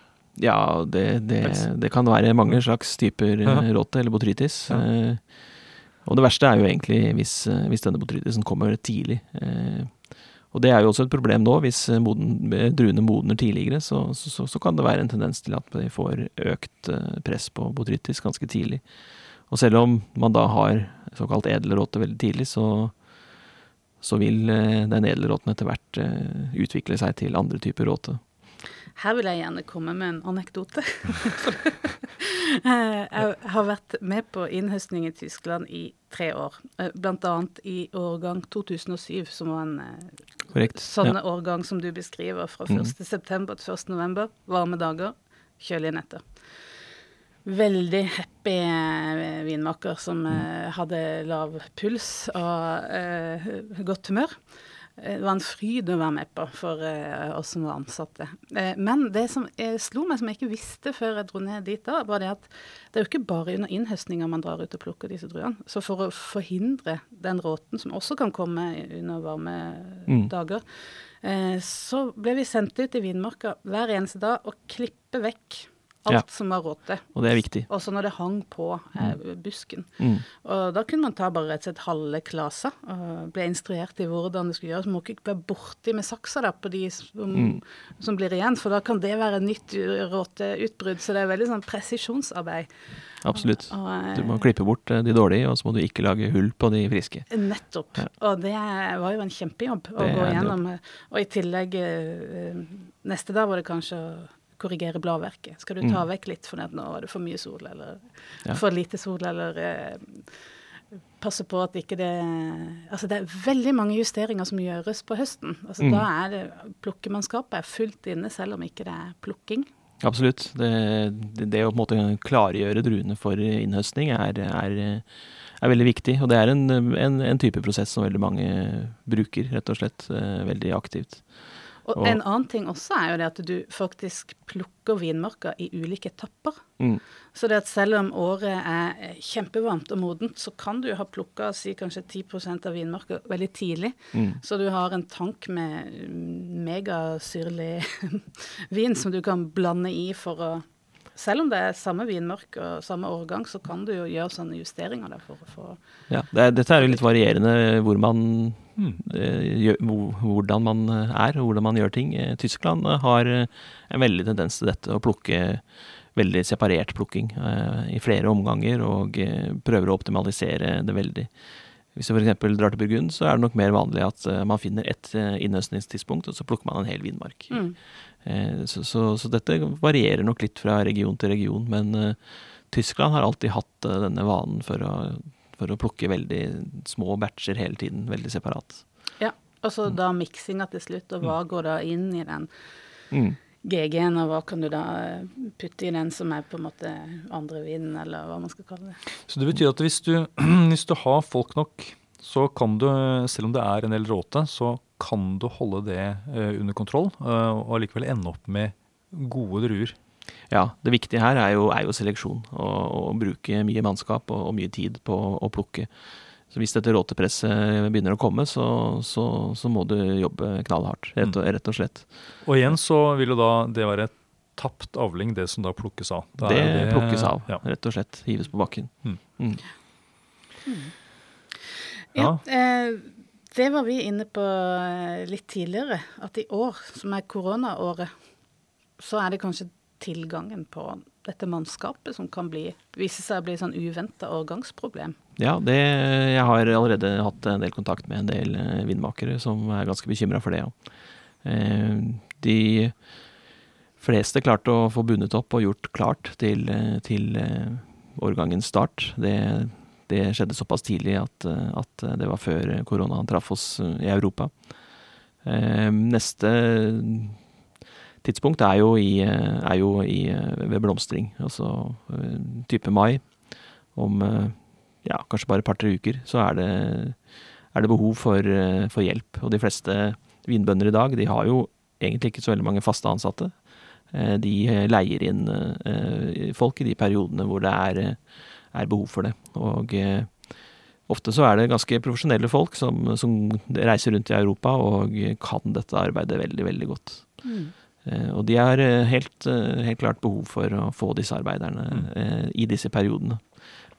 Ja, det, det, det kan være mange slags typer Ja. råte eller botrytis. Ja. Og det verste er jo egentlig hvis, eh, hvis denne botrytisen kommer tidlig. Eh, og det er jo også et problem nå. Hvis eh, moden, druene modner tidligere, så, så, så, kan det være en tendens til at de får økt press på botrytis ganske tidlig. Og selv om man da har såkalt edelråte veldig tidlig, så, så vil den edelråten etter hvert utvikle seg til andre typer råte. Her vil jeg gjerne komme med en anekdote. Eh, jeg har vært med på innhøstning i Tyskland i tre år. Bl.a. Blant annet i årgang 2007, som var en eh, Korrekt? sånn årgang som du beskriver, fra Mhm. 1. september til 1. november. Varme dager, kjølige netter. Veldig happy eh, vinmaker som mm. hadde lav puls og eh, godt humør. Eh, Det var en fryd å være med på for eh, oss som var ansatte. Eh, men det som slo meg, som jeg ikke visste før jeg dro ned dit da, var det at det er jo ikke bare under innhøstninga man drar ut og plukker disse druene. Så for å forhindre den råten som også kan komme under varme Mm. dager, så ble vi sendt ut i vinmarka hver eneste dag og klippe vekk alt Ja. som var råte. Og det er viktig. Også når det hang på eh, busken. Mm. Og da kunne man ta bare rett og slett halve klasa og ble instruert i hvordan det skulle gjøres. Man må ikke være borti med saksa da, på de som, Mm. som blir igjen, for da kan det være nytt råteutbrudd. Så det er veldig sånn presisjonsarbeid. Absolutt. Og, eh, Du må klippe bort eh, de dårlige, og så må du ikke lage hull på de friske. Nettopp. Ja. Og det var jo en kjempejobb å Det gå gjennom. Og i tillegg eh, Neste dag var det kanskje korrigere bladverket. Skal du ta Mm. vekk litt fordi at nå er det for mye sol, eller Ja. for lite sol, eller eh, passe på at ikke det Altså det er veldig mange justeringer som gjøres på høsten. Altså Mm. Da er det plukkemannskapet er fullt inne, selv om ikke det er plukking. Absolutt. Det, det, det å på en måte klargjøre druene for innhøstning er, er, er veldig viktig. Og det er en, en, en type prosess som veldig mange bruker, rett og slett. eh, Veldig aktivt. Og, en annen ting også er jo det at du faktisk plukker vinmarka i ulike etapper. Mm. Så det at selv om året er kjempevarmt og modent, så kan du ha plukka si kanskje 10 av vinmarka veldig tidlig. Mm. Så du har en tank med megasyrlig vin som du kan blande i for å selv om det er samme vinmark og samme årgang, så kan du jo gjøre sånne justeringer der for å få Ja, det er, dette er jo litt varierende hvor man eh, gjør, hvordan man er og hvordan man gjør ting. Eh, Tyskland eh, har eh, en veldig tendens til dette, å plukke veldig separert plukking eh, i flere omganger, og eh, prøver å optimalisere det veldig. Hvis du f.eks. drar til Burgund, så er det nok mer vanlig at eh, man finner ett eh, innhøstningstidspunkt, og så plukker man en hel vinmark. mm. Eh, Så, så, så dette varierer nok litt fra region til region, men Tyskland har alltid hatt denne vanen for å, for å plukke veldig små batcher hele tiden, veldig separat. Ja. Og så da miksinga til slutt, og hva går da inn i den Mm. GG-en, og hva kan du da eh, putte i den som er på en måte andre vinen, eller hva man skal kalle det. Så det betyr at hvis du, hvis du har folk nok, så kan du, selv om det er en del råte, så kan du holde det eh, under kontroll, eh, og allikevel ende opp med gode druer. Ja, det viktige her er jo, er jo seleksjon, og, og bruke mye mannskap og, og mye tid på å plukke. Så hvis dette råtepresset begynner å komme, så, så, så må du jobbe knallhardt, rett og, rett og slett. Og igjen så vil jo da det være tapt avling, det som da plukkes av. Da Det, det, plukkes av, Ja. rett og slett. Hives på bakken. Mm. Mm. Ja, eh, det var vi inne på eh, litt tidligere, at i år, som er koronaåret, så er det kanskje tilgangen på dette mannskapet som kan bli, vise seg å bli sånn uventa årgangsproblem. Ja, det, jeg har allerede hatt en del kontakt med en del eh, vindmakere som er ganske bekymra for det. Ja. Eh, de fleste klarte å få bundet opp og gjort klart til, eh, til årgangens start. Det, det skjedde såpass tidlig at, at det var før koronaen traff oss i Europa. Neste tidspunkt er jo, i, er jo i, ved blomstring, altså eh, type mai. Om eh, ja, kanskje bare et par-tre uker, så er det, er det behov for, eh, for hjelp. Og de fleste vinbønder i dag, de har jo egentlig ikke så veldig mange faste ansatte. De leier inn folk i de periodene hvor det er, er behov for det. Og ofte så er det ganske profesjonelle folk som, som reiser rundt i Europa og kan dette arbeidet veldig, veldig godt. Eh, Og de har eh, helt, eh, helt klart behov for å få disse arbeiderne Mm. eh, i disse periodene.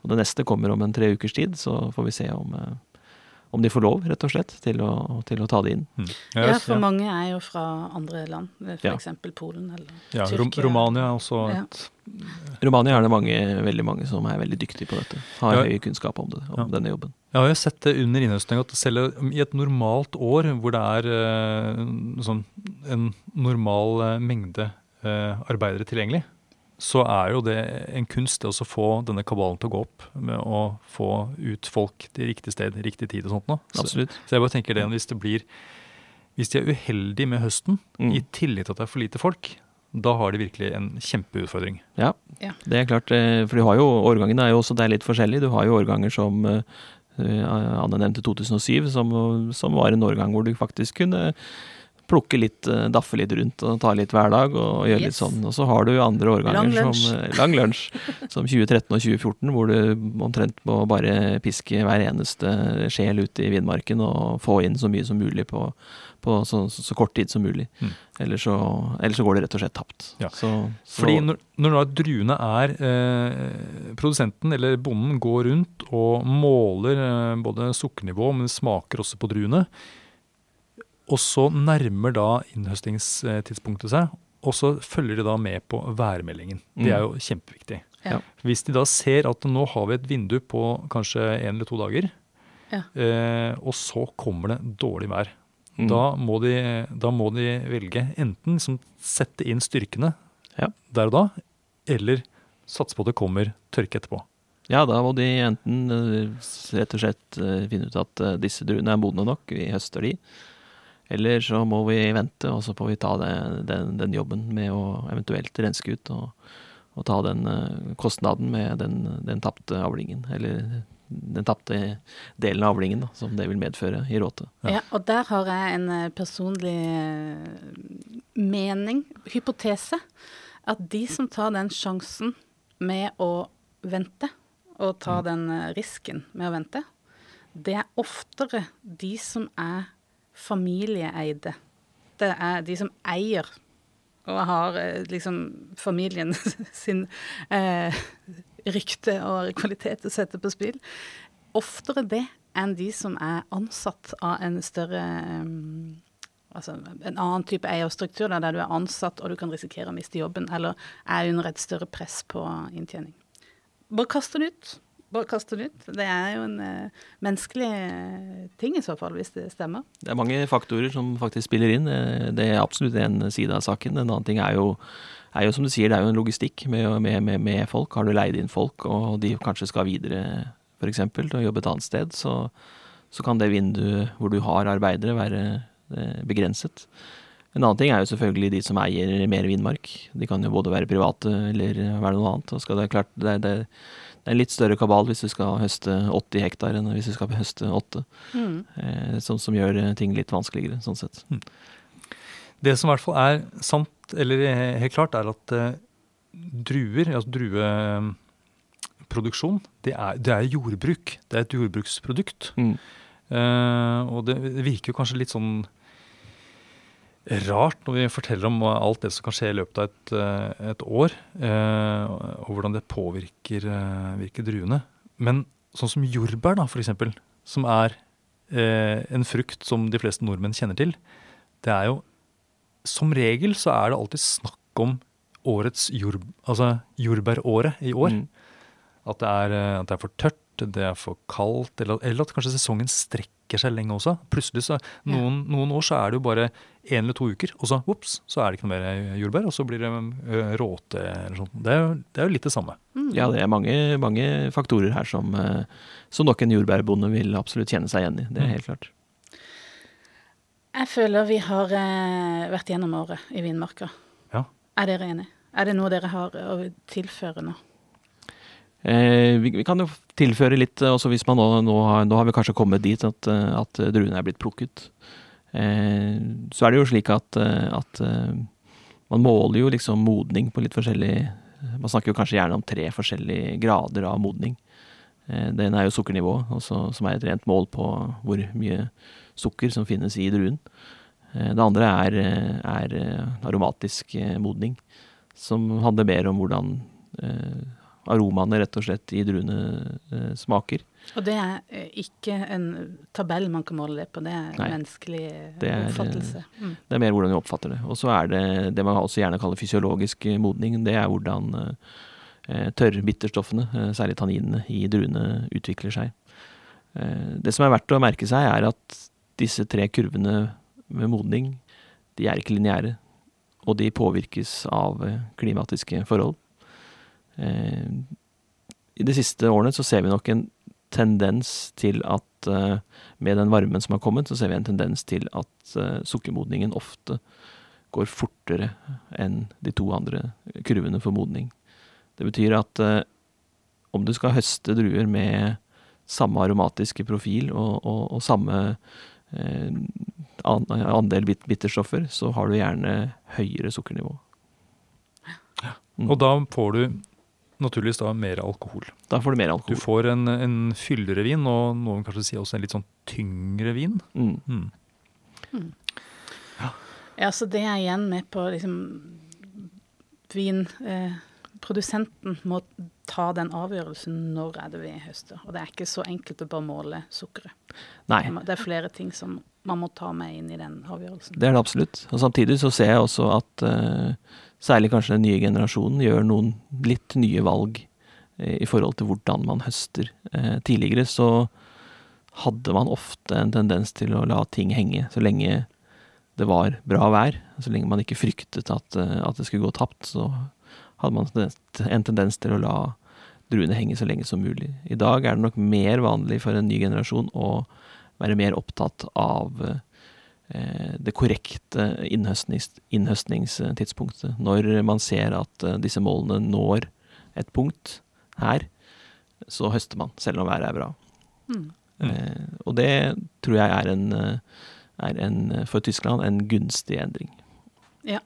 Og det neste kommer om en tre ukers tid, så får vi se om, eh, om de får lov, rett og slett, til å, til å ta det inn. Mm. Ja, for mange er jo fra andre land, f.eks. Ja. eksempel Polen eller ja, Rom Tyrkia. Romania er også Ja. et Romania er det mange, veldig mange som er veldig dyktige på dette. Har Ja. høy kunnskap om, det, om Ja. denne jobben. Jeg har jo sett det under innhøstning at selv i et normalt år hvor det er eh, sånn en normal eh, mengde eh, arbeidere tilgjengelig, så er jo det en kunst det å få denne kabalen til å gå opp med å få ut folk til riktig sted, riktig tid og sånt noe. Så, Absolutt. så jeg bare tenker det hvis det blir Hvis de er uheldige med høsten, Mm. i tillegg til at det er for lite folk, da har de virkelig en kjempeutfordring. Ja, Ja. det er klart. eh, For du har jo, årgangene er jo også det er litt forskjellig. Du har jo årganger som eh, eh, Anne nevnte 2007, som, som var en årgang hvor du faktisk kunne plukke litt, eh, daffe litt rundt og ta litt hverdag og gjøre litt sånn. Og så har du andre årganger Lang som eh, lang lunsj, som 2013 og 2014, hvor du omtrent må bare piske hver eneste sjel ut i vindmarken og få inn så mye som mulig på, på så, så, så kort tid som mulig. Mm. Ellers, så, eller så går det rett og slett tapt. Ja. Så, så, Fordi når, når druene er eh, Produsenten eller bonden går rundt og måler eh, både sukkernivå, men smaker også på druene. Og så nærmer da innhøstingstidspunktet seg, og så følger de da med på værmeldingen. Det er jo kjempeviktig. Ja. Hvis de da ser at nå har vi et vindu på kanskje en eller to dager, Ja. eh, og så kommer det dårlig vær, Mm. da, må de, da må de velge enten liksom sette inn styrkene Ja. der og da, eller satse på at det kommer tørke etterpå. Ja, da må de enten eh, rett og slett eh, finne ut at eh, disse druene er modne nok, vi høster de. Eller så må vi vente, og så får vi ta den, den, den jobben med å eventuelt renske ut og, og ta den eh, kostnaden med den, den tapte avlingen. Eller den tapte delen av avlingen da, som det vil medføre i råte. Ja. Ja, og der har jeg en eh, personlig eh, mening, hypotese, at de som tar den sjansen med å vente, og ta Mm. den risken med å vente, det er oftere de som er familieeide. Det er de som eier og har eh, liksom familien sin eh, rykte og kvalitet å sette på spill. Oftere det enn de som er ansatt av en større eh, Altså en annen type eierstruktur, der du er ansatt og du kan risikere å miste jobben, eller er under et større press på inntjening. Bare kast den ut. Bare kaste den ut. Det er jo en uh, menneskelig eh, ting i så fall, hvis det stemmer. Det er mange faktorer som faktisk spiller inn. Eh, Det er absolutt en side av saken. En annen ting er jo, er jo som du sier, det er jo en logistikk med, med, med, med folk. Har du leid inn folk, og de kanskje skal videre f.eks. til å jobbe et annet sted, så, så kan det vinduet hvor du har arbeidere, være begrenset. En annen ting er jo selvfølgelig de som eier mer vindmark. De kan jo både være private eller være noe annet. Og skal det, klart, det, det, det er en litt større kabal hvis du skal høste 80 hektar enn hvis du skal høste 8. Eh, som, som gjør eh, ting litt vanskeligere, sånn sett. Det som i hvert fall er sant, eller eh, helt klart, er at eh, druer, altså drueproduksjon, det er, det er jordbruk. Det er et jordbruksprodukt. Mm. Eh, og det, det virker jo kanskje litt sånn rart når vi forteller om alt det som kan skje i løpet av et, eh, et år, eh, og hvordan det påvirker eh, druene. Men sånn som jordbær, da, for eksempel, som er eh, en frukt som de fleste nordmenn kjenner til, det er jo Som regel så er det alltid snakk om årets jord, altså jordbæråret i år. Mm. At det, er, eh, at det er for tørt, det er for kaldt, eller, eller at kanskje sesongen strekker seg lenge også. Plutselig så, noen, noen år så er det jo bare én eller to uker, og så ups, så er det ikke noe mer jordbær, og så blir det råte eller sånt. Det er, jo, det er jo litt det samme. Ja, det er mange, mange faktorer her som, eh, som nok en jordbærbonde vil absolutt kjenne seg igjen i. Det er Mm. helt klart. Jeg føler vi har eh, vært gjennom året i Vinmarka. Ja. Er dere enige? Er det noe dere har å tilføre nå? Eh, vi, vi kan jo tilføre litt, eh, også hvis man nå, nå, har, nå har vi kanskje kommet dit at, eh, at druene er blitt plukket. Eh, så er det jo slik at, eh, at man måler jo liksom modning på litt forskjellig Man snakker jo kanskje gjerne om tre forskjellige grader av modning. Eh, den er jo sukkernivået, også, som er et rent mål på hvor mye sukker som finnes i druen. Det andre er, er aromatisk modning, som handler mer om hvordan aromaene rett og slett i druene eh, smaker. Og det er eh, ikke en tabell man kan måle det på, det er Nei. menneskelig Det er, oppfattelse. Mm. Det er mer hvordan vi oppfatter det. Og så er det det man også gjerne kaller fysiologisk eh, modning. Det er hvordan eh, tørrbitterstoffene, eh, særlig tanninene, i druene utvikler seg. Eh, det som er verdt å merke seg, er at disse tre kurvene med modning, de er ikke lineære. Og de påvirkes av eh, klimatiske forhold. Eh, I de siste årene så ser vi nok en tendens til at eh, med den varmen som har kommet, så ser vi en tendens til at eh, sukkermodningen ofte går fortere enn de to andre kurvene for modning. Det betyr at om du skal høste druer med samme aromatiske profil og, og, og samme eh, andel bit, bitterstoffer, så har du gjerne høyere sukkernivå. Mm. Og da får du naturligvis da mer alkohol. Da får du mer alkohol. Du får en, en fyldigere vin, og noen kanskje sier også en litt sånn tyngre vin. Mm. Mm. Ja, så det er igjen med på liksom Vinprodusenten eh, må ta den avgjørelsen når er det vi høster. Og det er ikke så enkelt å bare måle sukkeret. Nei, Det er flere ting som man må ta med inn i den avgjørelsen. det er det absolutt. Og samtidig så ser jeg også at uh, særlig kanskje den nye generasjonen gjør noen litt nye valg uh, i forhold til hvordan man høster. Uh, tidligere så hadde man ofte en tendens til å la ting henge så lenge det var bra vær. Så lenge man ikke fryktet at, at det skulle gå tapt, så hadde man en tendens- til å la druene henge så lenge som mulig. I dag er det nok mer vanlig for en ny generasjon å være mer opptatt av eh, det korrekte innhøstnings, innhøstningstidspunktet. Når man ser at eh, disse målene når et punkt her, så høster man, selv om været er bra. Mm. Eh, og det tror jeg er en, er en, for Tyskland en gunstig endring. Ja.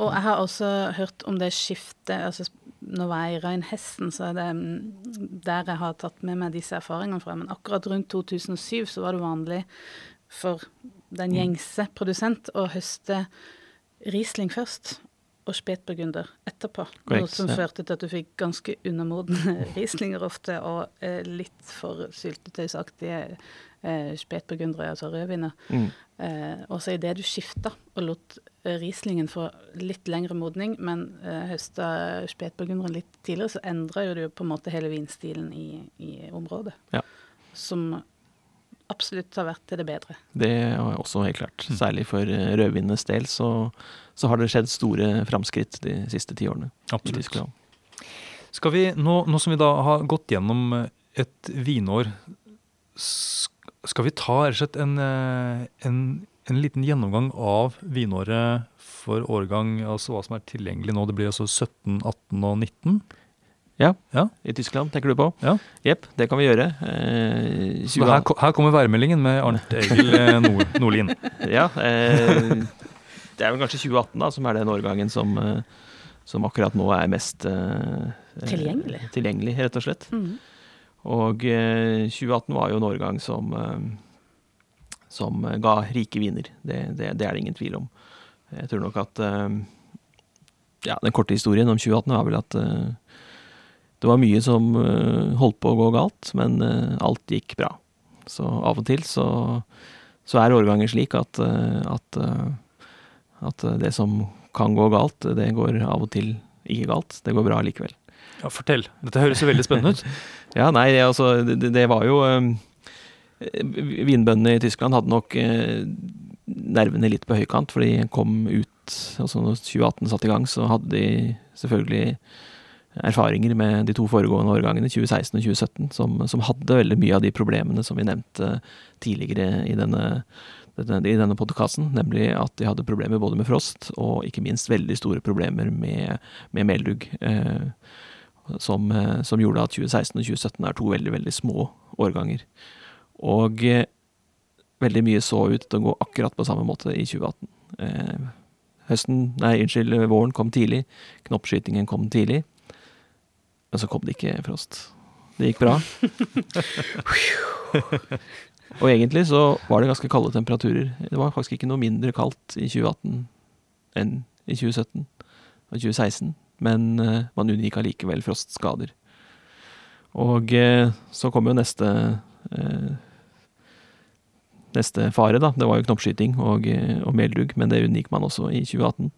Og jeg har også hørt om det skiftet altså Nå var jeg i Reinhesten, så er det mm, der jeg har tatt med meg disse erfaringene fra. Men akkurat rundt 2007 så var det vanlig for den gjengse produsent å høste Riesling først og spetburgunder etterpå. Correct, noe som ja. førte til at du fikk ganske undermodne Rieslinger ofte, og eh, litt for syltetøysaktige eh, spetburgundere, altså rødviner. Mm. Eh, og så idet du skifta og lot Rieslingen få litt lengre modning, men eh, høsta spetburgunderen litt tidligere, så endra jo du på en måte hele vinstilen i, i området. Ja. Som absolutt har vært til det bedre. Det er også helt klart. Særlig for eh, rødvinenes del så, så har det skjedd store framskritt de siste ti årene. Absolutt. Skal vi, nå, nå som vi da har gått gjennom et vinår, skal vi ta rett og slett en, eh, en, en liten gjennomgang av vinåret for årgang, altså hva som er tilgjengelig nå. Det blir altså 17, 18 og 19. Ja, I Tyskland, tenker du på? Ja. Jepp, det kan vi gjøre. Eh, 20 her, her kommer værmeldingen med Arnt Egil eh, Nord, Nordlien. Ja, eh, det er vel kanskje 2018 da, som er den årgangen som, eh, som akkurat nå er mest eh, Tilgjengelig. tilgjengelig, rett og slett. Mhm. Og eh, 2018 var jo en årgang som, eh, som ga rike viner. Det, det, det er det ingen tvil om. Jeg tror nok at eh, ja, Den korte historien om 2018 var vel at eh, det var mye som eh, holdt på å gå galt, men eh, alt gikk bra. Så av og til så, så er årganger slik at, eh, at, eh, at det som kan gå galt, det går av og til ikke galt. Det går bra likevel. Ja, fortell. Dette høres jo veldig spennende ut. Ja, nei, altså, det, det var jo eh, Vinbøndene i Tyskland hadde nok eh, nervene litt på høykant, for de kom ut altså Når 2018 satte i gang, så hadde de selvfølgelig erfaringer med de to foregående årgangene, 2016 og 2017, som, som hadde veldig mye av de problemene som vi nevnte tidligere i denne, denne, i denne podkasten, nemlig at de hadde problemer både med frost og ikke minst veldig store problemer med, med meldugg. Eh, som, eh, som gjorde at 2016 og 2017 er to veldig, veldig små årganger. Og eh, veldig mye så ut til å gå akkurat på samme måte i 2018. Eh, høsten, nei, unnskyld, våren kom tidlig, knoppskytingen kom tidlig, men så kom det ikke frost. Det gikk bra. og egentlig så var det ganske kalde temperaturer. Det var faktisk ikke noe mindre kaldt i 2018 enn i 2017 og 2016, men eh, man unngikk allikevel frostskader. Og eh, så kom jo neste eh, neste fare, da. Det var jo knoppskyting og, og meldugg, men det unngikk man også i 2018.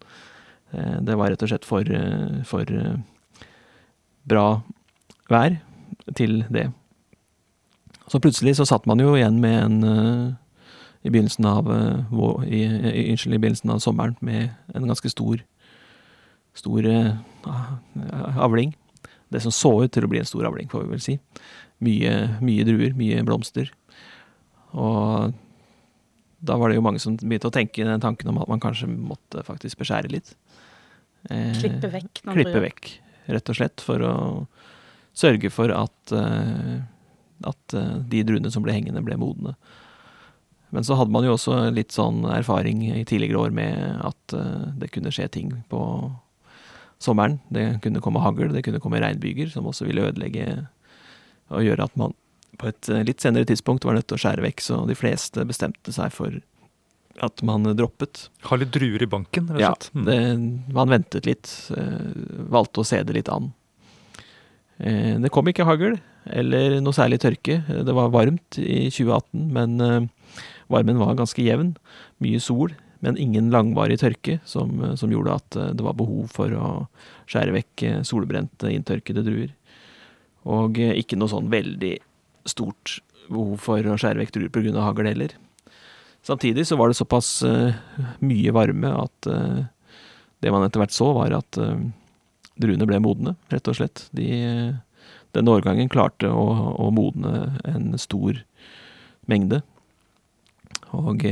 Eh, Det var rett og slett for, for bra vær til det. Så plutselig så satt man jo igjen med en i begynnelsen av i, i, i begynnelsen av sommeren med en ganske stor stor eh, avling. Det som så ut til å bli en stor avling, får vi vel si. Mye, mye druer, mye blomster. Og da var det jo mange som begynte å tenke den tanken om at man kanskje måtte faktisk beskjære litt. Eh, Klippe vekk Klippe vekk, rett og slett, for å sørge for at, eh, at de druene som ble hengende, ble modne. Men så hadde man jo også litt sånn erfaring i tidligere år med at eh, det kunne skje ting på sommeren. Det kunne komme hagl, det kunne komme regnbyger, som også ville ødelegge og gjøre at man på et eh, litt senere tidspunkt var nødt til å skjære vekk, så de fleste bestemte seg for at man droppet. Ha litt druer i banken, rett og slett. Ja, det, man ventet litt, eh, valgte å se det litt an. Eh, det kom ikke hagl, eller noe særlig tørke. Det var varmt i 2018, men varmen var ganske jevn. Mye sol, men ingen langvarig tørke, som, eh, som gjorde at eh, det var behov for å skjære vekk eh, solbrente, inntørkede druer. Og ikke noe sånn veldig stort behov for å skjære vekk druer pga. hagl heller. Samtidig så var det såpass mye varme at det man etter hvert så, var at druene ble modne, rett og slett. De, denne årgangen klarte å, å modne en stor mengde. Og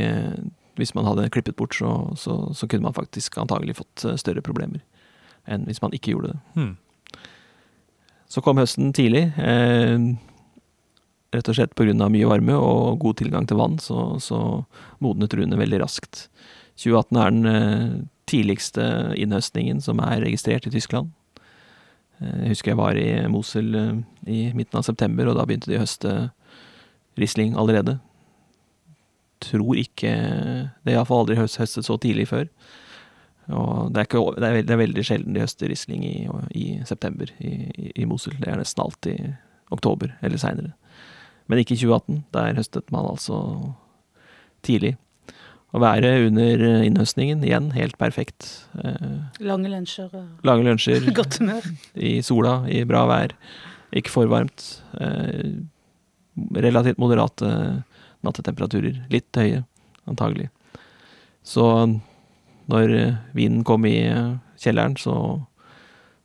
hvis man hadde klippet bort, så, så, så kunne man faktisk antagelig fått eh, større problemer enn hvis man ikke gjorde det. Hmm. Så kom høsten tidlig. Eh, rett og slett pga. mye varme og god tilgang til vann, så, så modnet druene veldig raskt. 2018 er den eh, tidligste innhøstningen som er registrert i Tyskland. Jeg husker jeg var i Mosel i midten av september, og da begynte de å høste Riesling allerede. Tror ikke Det er iallfall aldri høstet så tidlig før. Og det er, ikke, det er, det er veldig sjelden de høster Riesling i, i september i, i, i, Mosul. Det er nesten alltid oktober eller seinere. Men ikke i 2018. Der høstet man altså tidlig. Å være under innhøstningen, igjen helt perfekt. Eh, lange lunsjer. Lange lunsjer. Godt humør. I sola, i bra vær. Ikke for varmt. Eh, relativt moderate nattetemperaturer. Litt høye, antagelig. Så når vinen kom i kjelleren, så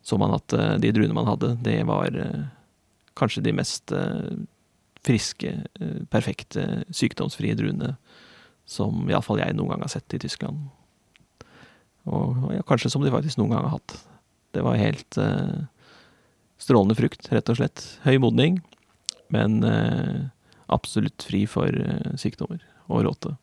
så man at eh, de druene man hadde, det var kanskje de mest friske, perfekte, sykdomsfrie druene som iallfall jeg noen gang har sett i Tyskland. Og ja, kanskje som de faktisk noen gang har hatt. Det var helt eh, strålende frukt, rett og slett. Høy modning, men eh, absolutt fri for eh, sykdommer og råte.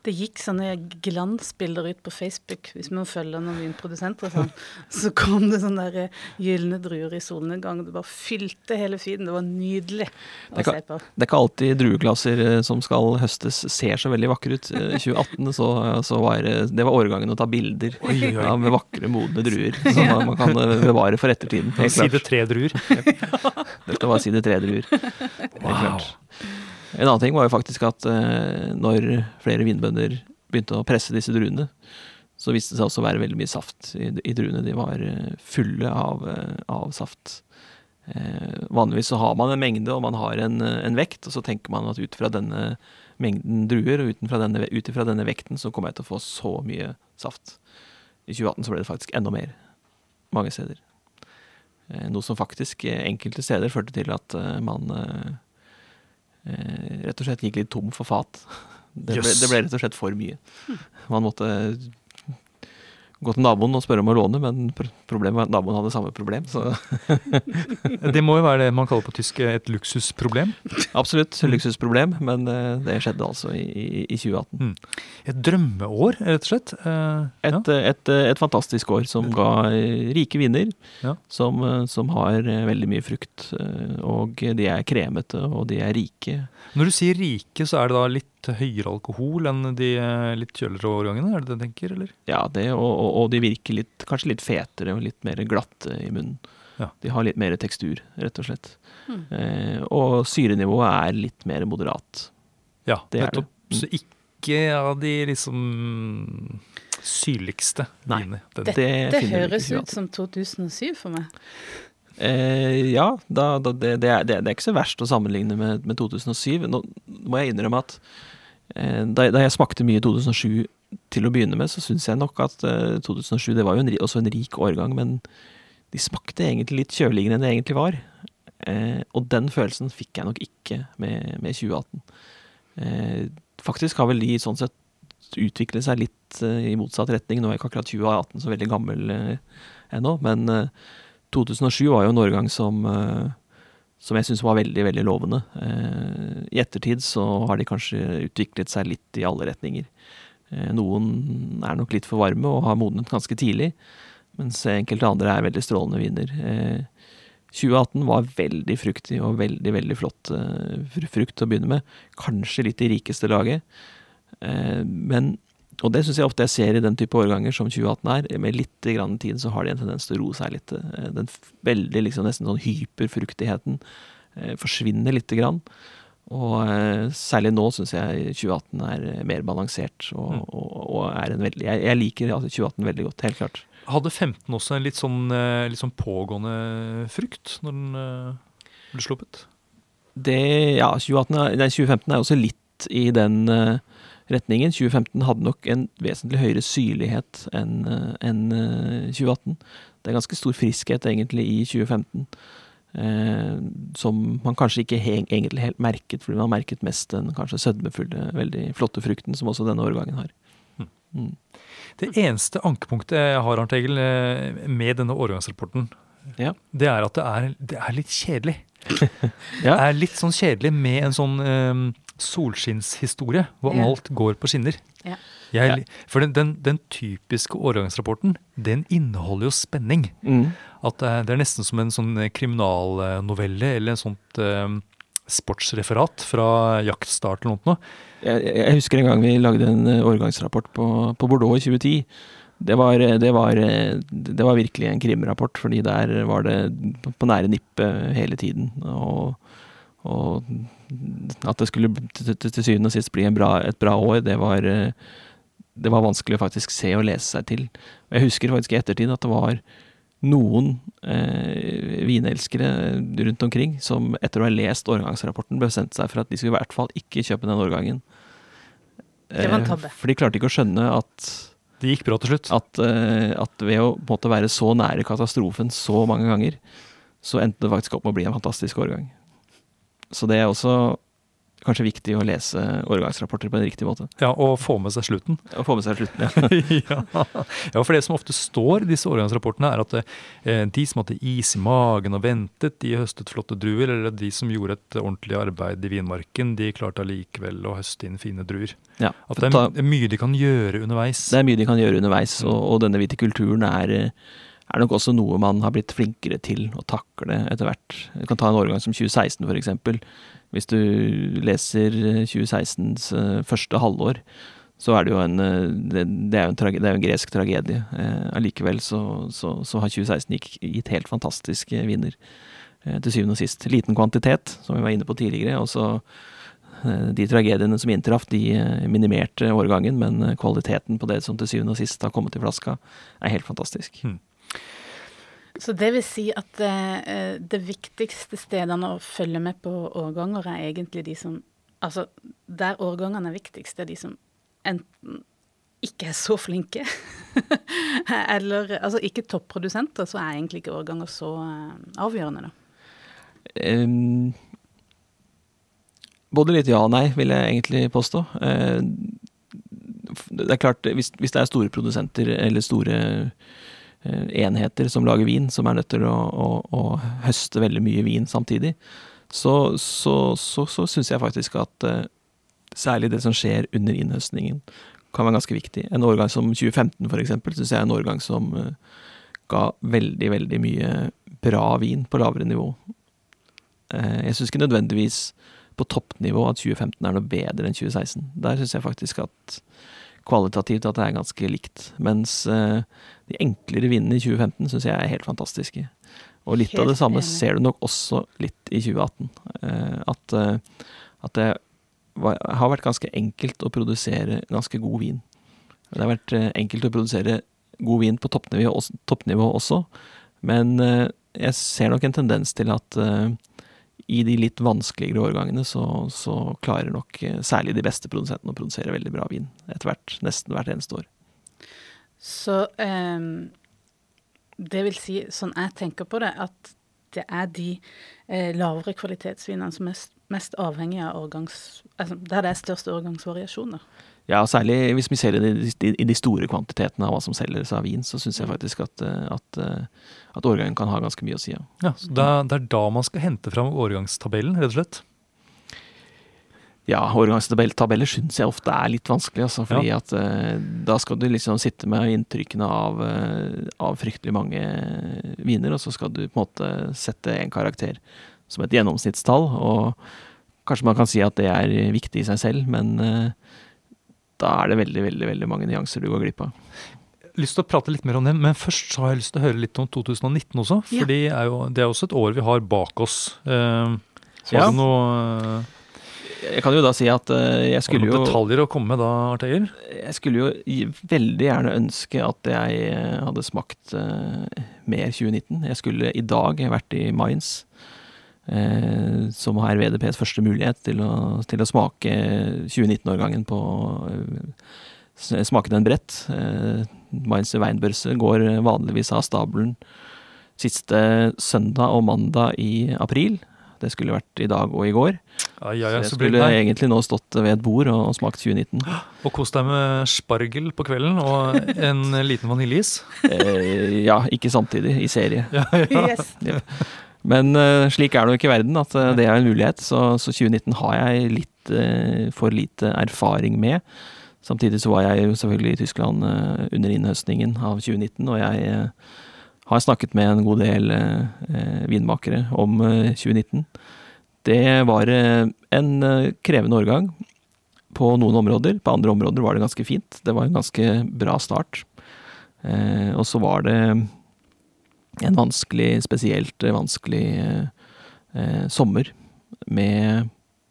Det gikk sånne glansbilder ut på Facebook, hvis man følger noen vinprodusenter. Sånn. Så kom det sånne der eh, gylne druer i solnedgang. Det bare fylte hele feeden. Det var nydelig å se på. Det er ikke alltid drueklasser eh, som skal høstes ser så veldig vakre ut. I 2018 så, så var det var årgangen å ta bilder ja, med vakre, modne druer. Som man, man, kan bevare for ettertiden. Side tre-druer. Dette var side tre-druer. Wow. En annen ting var jo faktisk at eh, når flere vinbønder begynte å presse disse druene, så viste det seg også å være veldig mye saft i, i druene. De var eh, fulle av, eh, av saft. Eh, vanligvis så har man en mengde og man har en, en, vekt, og så tenker man at ut fra denne mengden druer og ut fra denne, vekten så kommer jeg til å få så mye saft. I 2018 så ble det faktisk enda mer mange steder. Eh, noe som faktisk enkelte steder førte til at man Eh, rett og slett gikk litt tom for fat. Det ble, det ble, rett og slett for mye. Man måtte gå til naboen og spørre om å låne, men problemet var at naboen hadde samme problem. det må jo være det man kaller på tysk et luksusproblem? Absolutt, luksusproblem, men eh, det skjedde altså i, i 2018. Mm. Et drømmeår, rett og slett? Uh, et, ja. et, et, et, fantastisk år som ga rike viner, ja. som, som, har veldig mye frukt. Og de er kremete, og de er rike. Når du sier rike, så er det da litt høyere alkohol enn de eh, litt kjøligere årgangene? Er det det du tenker, eller? Ja, det, og, og, og, de virker litt, kanskje litt fetere og litt mer glatte i munnen. Ja. De har litt mer tekstur, rett og slett. Mm. Eh, og syrenivået er litt mer moderat. Ja, det nettopp. Det. Mm. Så ikke av de liksom syrligste vinene. Dette det høres ut som 2007 for meg. Eh, ja, da, da, det, det, er, det, er, ikke så verst å sammenligne med, med 2007. Nå må jeg innrømme at eh, da, da, jeg smakte mye 2007 til å begynne med, så syns jeg nok at eh, 2007 det var jo en, også en rik årgang, men de smakte egentlig litt kjøligere enn det egentlig var. Eh, og den følelsen fikk jeg nok ikke med, med 2018. Eh, faktisk har vel de sånn sett utviklet seg litt eh, i motsatt retning. Nå er ikke akkurat 2018 så veldig gammel ennå, men 2007 var jo en årgang som, eh, som jeg syns var veldig, veldig lovende. Eh, I ettertid så har de kanskje utviklet seg litt i alle retninger. Eh, noen er nok litt for varme og har modnet ganske tidlig, mens enkelte andre er veldig strålende viner. 2018 var veldig fruktig og veldig, veldig flott frukt å begynne med. Kanskje litt i rikeste laget. Men og det syns jeg ofte jeg ser i den type årganger som 2018 er. Med litt grann tid så har de en tendens til å roe seg litt. Eh, den veldig liksom nesten sånn hyperfruktigheten eh, forsvinner lite grann. Og eh, særlig nå syns jeg 2018 er mer balansert og, mm. og, og er en veldig jeg, jeg liker altså 2018 veldig godt, helt klart. Hadde 15 også en litt sånn, litt sånn pågående frukt når den ble sluppet? Det, ja, 2018, nei, 2015 er også litt i den uh, retningen. 2015 hadde nok en vesentlig høyere syrlighet enn en 2018. Det er ganske stor friskhet egentlig i 2015. Eh, som man kanskje ikke he egentlig helt merket, fordi man har merket mest den kanskje sødmefulle, veldig flotte frukten som også denne årgangen har. Hm. Mm. Det eneste ankepunktet jeg har Arne Egil, eh, med denne årgangsrapporten, ja. det er at det er, det er litt kjedelig. ja. Det er litt sånn kjedelig med en sånn um, solskinnshistorie, hvor ja. alt går på skinner. Ja. Jeg, For den, den, den typiske årgangsrapporten, den inneholder jo spenning. Mm. At det er, nesten som en sånn eh, kriminalnovelle eller en sånt um, sportsreferat fra jaktstart eller noe. Jeg, jeg husker en gang vi lagde en eh, årgangsrapport på, på Bordeaux i 2010. Det var, eh, det, var, eh, det var virkelig en krimrapport, fordi der var det på- på nære nippet hele tiden. Og, og at det skulle til, syvende og sist bli en bra, et bra år, det var, eh, det var vanskelig å faktisk se og lese seg til. Og jeg husker faktisk i ettertid at det var noen eh, vinelskere rundt omkring som etter å ha lest årgangsrapporten bestemte seg for at de skulle i hvert fall ikke kjøpe den årgangen. Det var en Eh. For de klarte ikke å skjønne at, Det gikk bra til slutt. at, eh, at ved å måte være så nære katastrofen så mange ganger, så endte det faktisk opp med å bli en fantastisk årgang. Så det er også kanskje viktig å lese årgangsrapporter på en riktig måte. Ja, Og få med seg slutten. Og få med seg slutten, ja. ja. for det som ofte står i disse årgangsrapportene, er at eh, de som hadde is i magen og ventet, de høstet flotte druer. Eller de som gjorde et ordentlig arbeid i vinmarken, de klarte allikevel å høste inn fine druer. ja. At det er, det er mye de kan gjøre underveis. Det er mye de kan gjøre underveis, og, og denne vitikulturen er, eh, er nok også noe man har blitt flinkere til å takle etter hvert. Du kan ta en årgang som 2016 for eksempel. Hvis du leser eh, 2016s eh, første halvår, så er det jo en, eh, det, er jo en, trage, det er en gresk tragedie. Eh, så, så, så har 2016 gikk, gitt helt fantastiske vinner Eh, til syvende og sist. Liten kvantitet, som vi var inne på tidligere. og så eh, de tragediene som inntraff, de eh, minimerte årgangen, men eh, kvaliteten på det som til syvende og sist har kommet i flaska, er helt fantastisk. Så det vil si at eh, det viktigste stedene å følge med på årganger er egentlig de som Altså, der årgangene er viktigst, det er de som enten ikke er så flinke, eller altså ikke topprodusenter, så er egentlig ikke årganger så eh, avgjørende, da. Um, både litt ja og nei, vil jeg egentlig påstå. Uh, det er klart, hvis, hvis det er store produsenter eller store enheter som lager vin, som er nødt til å, å, å høste veldig mye vin samtidig, så, så, så, så syns jeg faktisk at uh, særlig det som skjer under innhøstningen, kan være ganske viktig. En årgang som 2015 for eksempel, syns jeg er en årgang som uh, ga veldig, veldig mye bra vin på lavere nivå. Uh, Jeg syns ikke nødvendigvis på toppnivå at 2015 er noe bedre enn 2016. Der syns jeg faktisk at kvalitativt at det er ganske likt. Mens eh, de enklere vinene i 2015 syns jeg er helt fantastiske. Og litt av det samme enig. ser du nok også litt i 2018. Eh, At, eh, at det har vært ganske enkelt å produsere ganske god vin. Det har vært enkelt å produsere god vin på toppnivå også, toppnivå også men jeg ser nok en tendens til at i de litt vanskeligere årgangene så, så klarer nok eh, særlig de beste produsentene å produsere veldig bra vin etter hvert, nesten hvert eneste år. Så eh, det vil si, sånn jeg tenker på det, at det er de eh, lavere kvalitetsvinene som er mest, mest avhengig av årgangs... Altså, der det er største årgangsvariasjoner. Ja, særlig hvis vi ser det i de, i de store kvantitetene av hva som selges av vin, så syns jeg faktisk at, eh, at, eh, at årgangen kan ha ganske mye å si. Ja. Ja, så det, er- det er da man skal hente fram årgangstabellen, rett og slett. Ja, årgangstabeller syns jeg ofte er litt vanskelig, altså, fordi at eh, da skal du liksom sitte med inntrykkene av, av fryktelig mange viner, og så skal du på en måte sette en karakter som et gjennomsnittstall, og kanskje man kan si at det er viktig i seg selv, men eh, da er det veldig, veldig, veldig mange nyanser du går glipp av. lyst til å prate litt mer om det, men først så har jeg lyst til å høre litt om 2019 også. Ja. For det er jo det er også et år vi har bak oss. Eh, Ja. noe, Jeg kan jo da si at eh, jeg skulle jo detaljer å komme med da, Arteier? Jeg skulle jo veldig gjerne ønske at jeg eh, hadde smakt eh, mer 2019. Jeg skulle i dag vært i Mainz, eh, som har VDPs første mulighet til å, til å smake 2019-årgangen på eh, Smake den bredt. Eh, Mainz Weinbørse går vanligvis av stabelen siste søndag og mandag i april. Det skulle vært i dag og i går. Ja, ja, Så jeg så blir skulle det egentlig nå stått ved et bord og, og smakt 2019. Og kost deg med spargel på kvelden og en liten vaniljeis. Eh, ja, ikke samtidig, i serie. Ja, ja. Yes. Men eh, slik er det jo ikke i verden, at eh, det er en mulighet. Så, så 2019 har jeg litt eh, for lite erfaring med. Samtidig så var jeg jo selvfølgelig i Tyskland under innhøstningen av 2019, og jeg har snakket med en god del vinmakere om 2019. Det var en krevende årgang på noen områder. På andre områder var det ganske fint. Det var en ganske bra start. Og så var det en vanskelig, spesielt vanskelig sommer med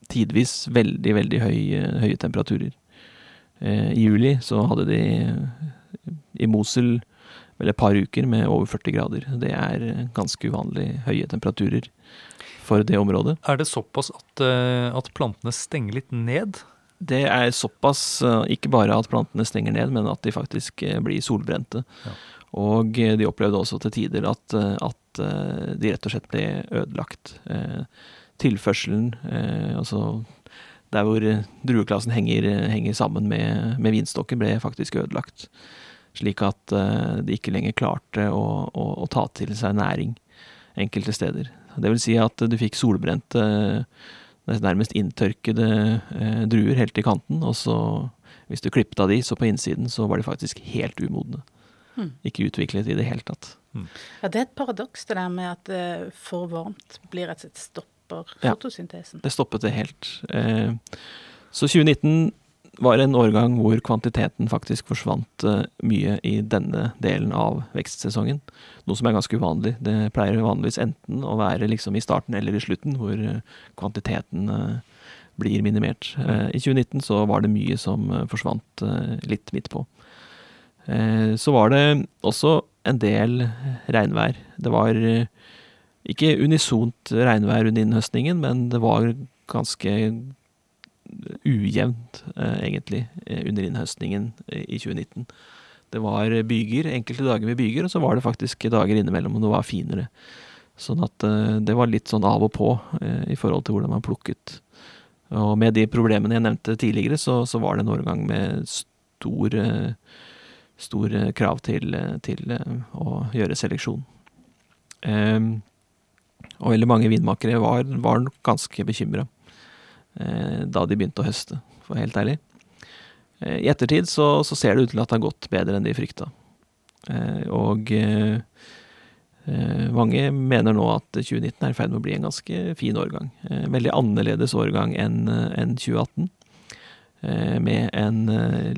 tidvis veldig, veldig høy, høye temperaturer. Eh, I juli så hadde de i Mosul vel et par uker med over 40 grader. Det er ganske uvanlig høye temperaturer for det området. Er det såpass at, eh, at plantene stenger litt ned? Det er såpass eh, ikke bare at plantene stenger ned, men at de faktisk blir solbrente. Ja. Og de opplevde også til tider at, at, de rett og slett ble ødelagt. Tilførselen, altså der hvor eh, drueklassen henger, eh, henger sammen med, med, vinstokken, ble faktisk ødelagt. Slik at de ikke lenger klarte å, å, å, ta til seg næring enkelte steder. Det vil si at du fikk solbrente, nærmest inntørkede druer helt i kanten, og så, hvis du klippet av de, så på innsiden, så var de faktisk helt umodne. Mm. Ikke utviklet i det hele tatt. Mm. Ja, Det er et paradoks det der med at uh, for varmt blir et sett stopper fotosyntesen. Ja, det stoppet det helt. Eh, så 2019 var en årgang hvor kvantiteten faktisk forsvant eh, mye i denne delen av vekstsesongen. Noe som er ganske uvanlig. Det pleier vanligvis enten å være liksom i starten eller i slutten hvor kvantiteten blir minimert. I 2019 så var det mye som forsvant litt midt på. Så var det også en del regnvær. Det var ikke unisont regnvær under innhøstningen, men det var ganske ujevnt, eh, egentlig, eh, under innhøstningen i 2019. Det var byger, enkelte dager med byger, og så var det faktisk dager innimellom og det var finere. Sånn at eh, det var litt sånn av og på i forhold til hvordan man plukket. Og med de problemene jeg nevnte tidligere, så, så var det en årgang med stor, stor krav til, til å gjøre seleksjon. Um, og veldig mange vinmakere var, var ganske bekymra eh, da de begynte å høste, for helt ærlig. Eh, I ettertid så, så, ser det ut til at det har gått bedre enn de frykta. Eh, og eh, eh, mange mener nå at 2019 er i ferd med å bli en ganske fin årgang. Eh, veldig annerledes årgang enn en 2018 med en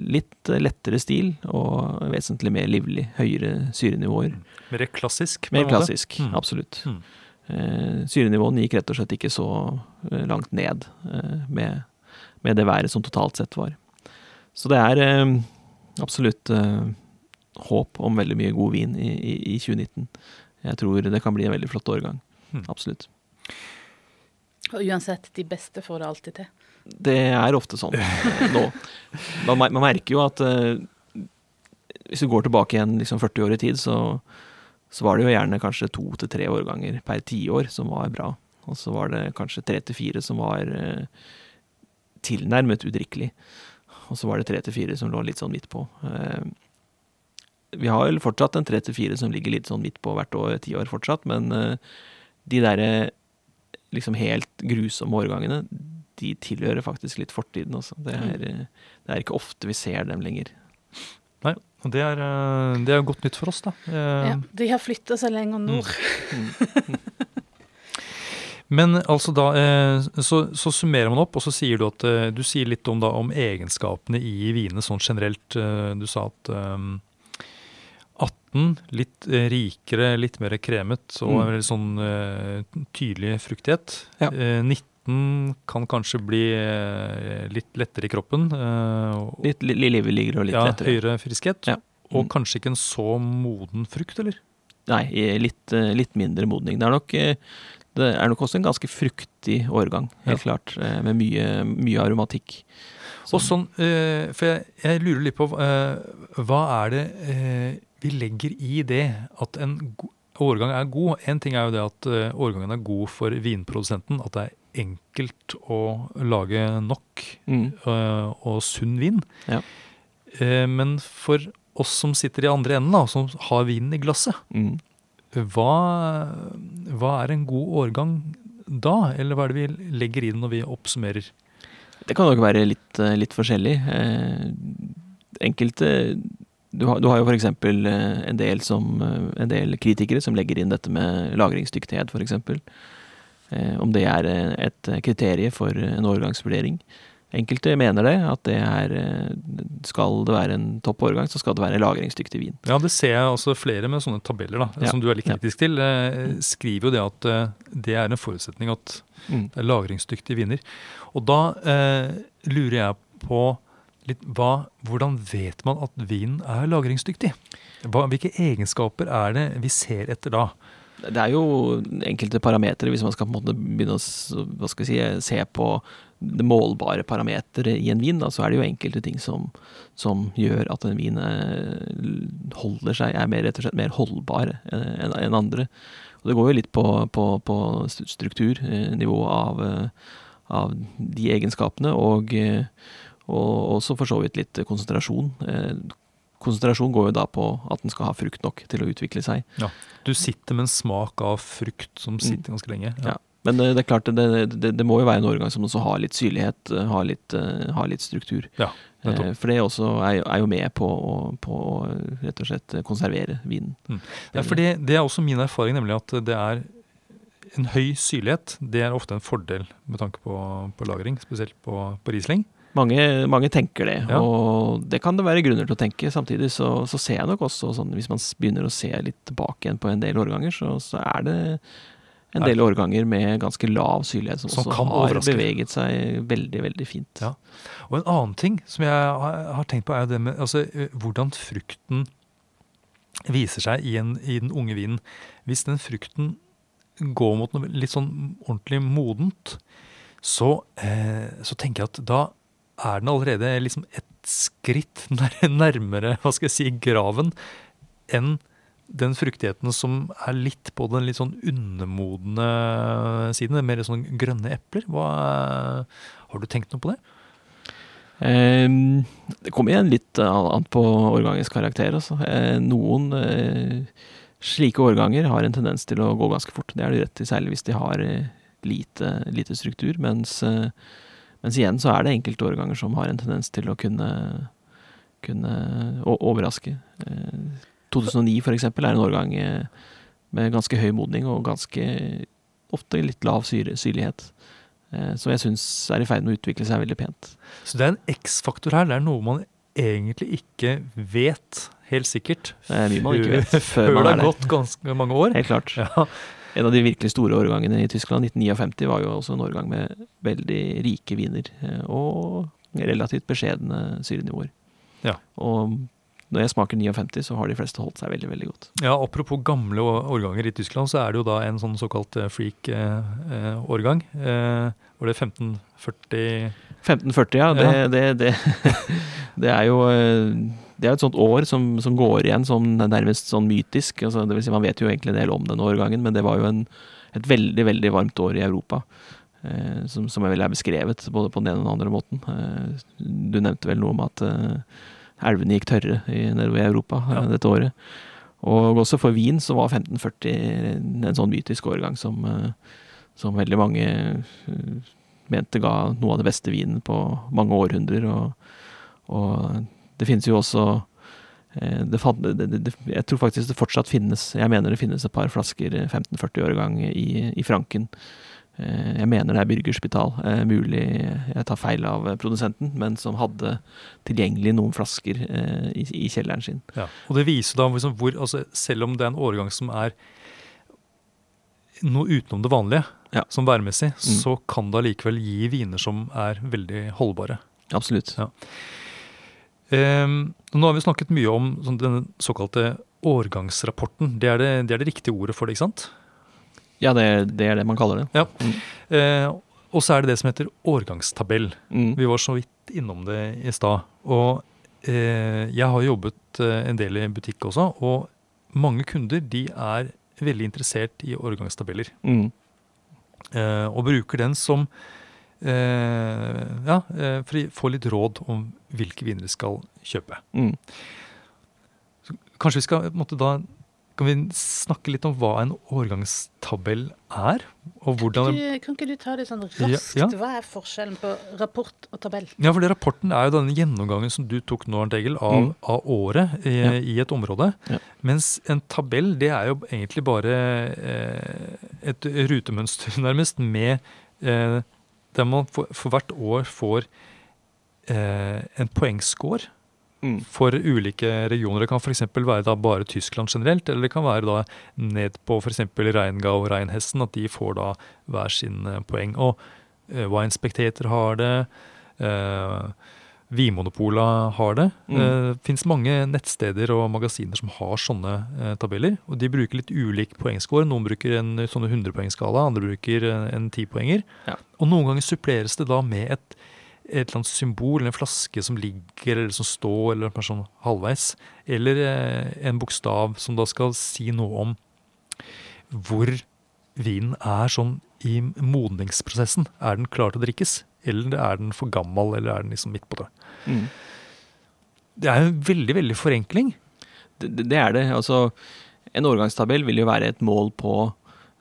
litt lettere stil og vesentlig mer livlig, høyere syrenivåer. Mer klassisk? Mer klassisk, mm. absolutt. Mm. Eh, syrenivåene gikk rett og slett ikke så eh, langt ned eh, med, med, det været som totalt sett var. Så det er absolutt håp om veldig mye god vin i, i, i, 2019. Jeg tror det kan bli en veldig flott årgang. Mm. Absolutt. Og uansett, de beste får det alltid til. Det er ofte sånn nå. Man, man merker jo at hvis du går tilbake igjen liksom 40 år i tid, så så var det jo gjerne kanskje to til tre årganger per tiår som var bra. Og så var det kanskje tre til fire som var uh, tilnærmet udrikkelig. Og så var det tre til fire som lå litt sånn midt på. Uh, vi har vel fortsatt en tre til fire som ligger litt sånn midt på hvert år, tiår fortsatt, men eh, de derre liksom helt grusomme årgangene, de tilhører faktisk litt fortiden også. Det er, mm. det er ikke ofte vi ser dem lenger. Nei, og det er, eh, det er godt nytt for oss, da. Eh, ja, de har flytta seg lenger nord. Mm. Men altså da, eh, så, så, summerer man opp, og så sier du at du sier litt om, da, om egenskapene i vinene sånn generelt. Du sa at 18 litt rikere, litt mer kremet og mm. sånn tydelig fruktighet. Ja. 19 kan kanskje bli eh, litt lettere i kroppen. Eh, litt livligere og litt ja, lettere. Høyere friskhet. Ja. Mm. Og kanskje ikke en så moden frukt, eller? Nei, litt, eh, litt mindre modning. Det er, nok, det er nok også en ganske fruktig årgang, helt ja. klart. Med mye, mye aromatikk. Og sånn, For jeg, jeg, lurer litt på hva er det vi legger i det at en årgang er god? En ting er jo det at årgangen er god for vinprodusenten. At det er enkelt å lage nok mm. uh, og sunn vin. Ja. Uh, men for oss som sitter i andre enden, da, som har vinen i glasset, mm. hva, hva, er en god årgang da? Eller hva er det vi legger i den når vi oppsummerer? Det kan nok være litt, eh, litt forskjellig. Eh, enkelte du har, du har jo f.eks. En, del en del kritikere som legger inn dette med lagringsdyktighet, f.eks. Om det er et kriterium for en årgangsvurdering. Enkelte mener det, at det er Skal det være en topp årgang, så skal det være lagringsdyktig vin. Ja, det ser jeg også flere med sånne tabeller, da, ja. som du er litt kritisk ja. til. Skriver jo det at det er en forutsetning at mm. det er lagringsdyktige viner. Og da eh, lurer jeg på litt hva, Hvordan vet man at vinen er lagringsdyktig? Hva, hvilke egenskaper er det vi ser etter da? Det er jo enkelte parametere hvis man skal på en måte begynne å hva skal si, se på det målbare parameteret i en vin. Da, så er det jo enkelte ting som, som gjør at en vin eh, holder seg, er mer, rett og slett mer holdbar enn en andre. Og det går jo litt på, på, på strukturnivå av av de egenskapene, og, eh, og også for så vidt litt konsentrasjon. Eh, konsentrasjon går jo da på at den skal ha frukt nok til å utvikle seg. Ja, Du sitter med en smak av frukt som mm. sitter ganske lenge. Ja. ja. Men det, det, er klart, det, det, det, må jo være en årgang som også har litt syrlighet, eh, har litt, har litt struktur. Ja, For det også er, er jo med på, på, å rett og slett konservere vinen. Mm. Ja, for det, er også min erfaring, nemlig at det er en høy syrlighet det er ofte en fordel med tanke på, på lagring, spesielt på, på Riesling. Mange, mange, tenker det, ja. og det kan det være grunner til å tenke. Samtidig så, så ser jeg nok også, sånn, hvis man begynner å se litt tilbake igjen på en del årganger, så, så er det en del årganger med ganske lav syrlighet som, som også har overraske. beveget seg veldig, veldig fint. Ja. Og en annen ting som jeg har tenkt på, er det med altså, hvordan frukten viser seg i, en, i den unge vinen. Hvis den frukten går mot noe litt sånn ordentlig modent, så, eh, så tenker jeg at da er den allerede liksom et skritt nærmere hva skal jeg si, graven enn den fruktigheten som er litt på den litt sånn undermodne siden. Mer sånn grønne epler. Hva, har du tenkt noe på det? Um, det kommer igjen litt an på årgangens karakter. Altså. Eh, noen eh, Slike årganger har en tendens til å gå ganske fort. Det er det rett i, særlig hvis de har eh, lite, lite struktur. Mens, eh, mens, igjen så er det enkelte årganger som har en tendens til å kunne, kunne overraske. 2009 f.eks. for eksempel er en årgang med ganske høy modning og ganske ofte litt lav syre, syrlighet. Så jeg syns er i ferd med å utvikle seg veldig pent. Så det er en X-faktor her. Det er noe man egentlig ikke vet helt sikkert. Det er mye man ikke vet før, man det har gått ganske mange år. Helt klart. Ja. En av de virkelig store årgangene i Tyskland, 1959, var jo også en årgang med veldig rike viner. Eh, og relativt beskjedne syrenivåer. Ja. Og når jeg smaker 59, så har de fleste holdt seg veldig veldig godt. Ja, Apropos gamle årganger i Tyskland, så er det jo da en sånn såkalt eh, freak-årgang. Eh, var det 1540 1540, ja. Det. Det, det, det, er jo det er et sånt år som, som går igjen som nærmest sånn mytisk. Altså, det vil si, man vet jo egentlig en del om denne årgangen, men det var jo en, et veldig, veldig varmt år i Europa. Eh, som, som vel er beskrevet både på den ene og den andre måten. Eh, du nevnte vel noe om at eh, elvene gikk tørre i, nedover i Europa ja. dette året. Og også for Wien så var 1540 en sånn mytisk årgang som, som veldig mange mente ga noe av det beste vinen på mange århundrer. Og, og det finnes jo også eh, det, det, Jeg tror faktisk det fortsatt finnes Jeg mener det finnes et par flasker 15-40 år i, gang i Franken. Eh, jeg mener det er Bürgerspital. Eh, mulig jeg tar feil av produsenten, men som hadde tilgjengelig noen flasker i, i kjelleren sin. Ja, og det viser da liksom hvor, altså, Selv om det er en årgang som er noe utenom det vanlige, ja. som værmessig, mm. så kan det allikevel gi viner som er veldig holdbare. Absolutt. Ja. Um, nå har vi snakket mye om sånn, denne såkalte årgangsrapporten. Det er det, det er det, riktige ordet for det, ikke sant? Ja, det, det er det man kaller det. Ja. Mm. Eh, og så er det det som heter årgangstabell. Mm. Vi var så vidt innom det i stad. Og eh, jeg har jobbet uh, en del i butikk også, og mange kunder de er veldig interessert i årgangstabeller. Mm. og bruker den som Eh, ja, eh, for å få litt råd om hvilke viner vi skal kjøpe. Mm. kanskje vi skal måtte, da kan vi snakke litt om hva en årgangstabell er? Og hvordan Du, kan ikke du ta det sånn Ja, raskt? ja. Hva er forskjellen på rapport og tabell? Ja, for det Rapporten er jo denne gjennomgangen som du tok nå, Arnt Egil, av, Mm. av året i, Ja. i et område. Ja. Mens en tabell det er jo egentlig bare eh, et rutemønster, nærmest, med eh, der man for, for hvert år får eh, en poengscore Mm. for ulike regioner. Det kan f.eks. være da bare Tyskland generelt, eller det kan være da ned på f.eks. Reingau og Reinhessen, at de får da hver sin eh, poeng. Og eh, Winespektator har det. Eh, Vinmonopolet har det. Mm. Det fins mange nettsteder og magasiner som har sånne eh, tabeller. og De bruker litt ulik poengscore. Noen bruker en sånne 100-poengsskala, andre bruker en, en 10-poenger. Ja. Og noen ganger suppleres det da med et, et eller annet symbol, eller en flaske som ligger, eller som står, eller sånn halvveis. Eller eh, en bokstav som da skal si noe om hvor vinen er sånn i modningsprosessen. Er den klar til å drikkes, eller er den for gammel, eller er den liksom midt på det? Mm. Det er en veldig, veldig forenkling. Det, det det er det. Altså, en årgangstabell vil jo være et mål på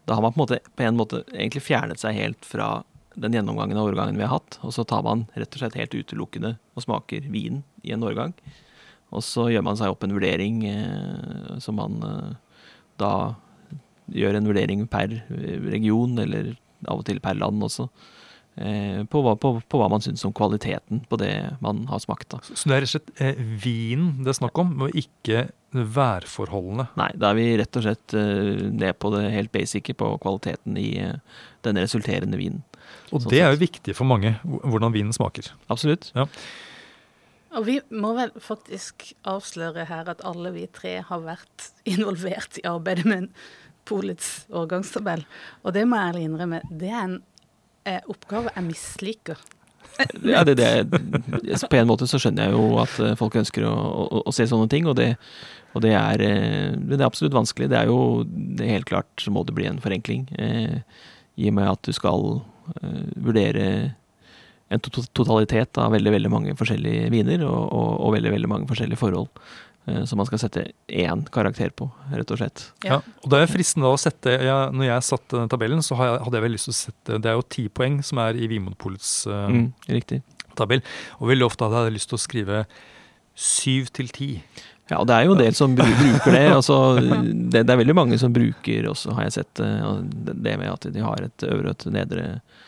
Da har man på en måte, på en måte egentlig fjernet seg helt fra den gjennomgangen av årgangen vi har hatt. Og så tar man rett og slett helt utelukkende og smaker vin i en årgang. Og så gjør man seg opp en vurdering eh, som man eh, da gjør en vurdering per eh, region, eller av og til per land også. Eh, på, hva, på, på hva man syns om kvaliteten på det man har smakt. da. Så det er rett og slett eh, vinen det er snakk om, og ikke værforholdene. Nei, da er vi rett og slett eh, ned på det helt basice på kvaliteten i eh, den resulterende vinen. Og Sånn det er jo viktig for mange, hvordan vinen smaker. Absolutt. Og vi må vel faktisk avsløre her at alle vi tre har vært involvert i arbeidet med en Polets årgangstabell. Og det må jeg ærlig innrømme, det er en eh, oppgave jeg misliker. Ja, det, det, på en måte så skjønner jeg jo at eh, folk ønsker å, å, å se sånne ting, og det, og det, er, eh, det er absolutt vanskelig. Det er jo helt klart så må det bli en forenkling, eh, i og med at du skal eh, vurdere en totalitet av veldig veldig mange forskjellige viner, og, og, og veldig veldig mange forskjellige forhold. Eh, Som man skal sette én karakter på, rett og slett. Ja. Og da er fristende da å sette, ja, Når jeg satte den tabellen, så hadde jeg vel lyst til å sette Det er jo ti poeng som er i Vinmonopolets uh, Mm, riktig. tabell. Og veldig ofte hadde jeg lyst til å skrive syv til ti. Ja, og det er jo en del som bruker det. Altså, det. Det er veldig mange som bruker også, har jeg sett, eh, det med at de har et øvre og et nedre eh,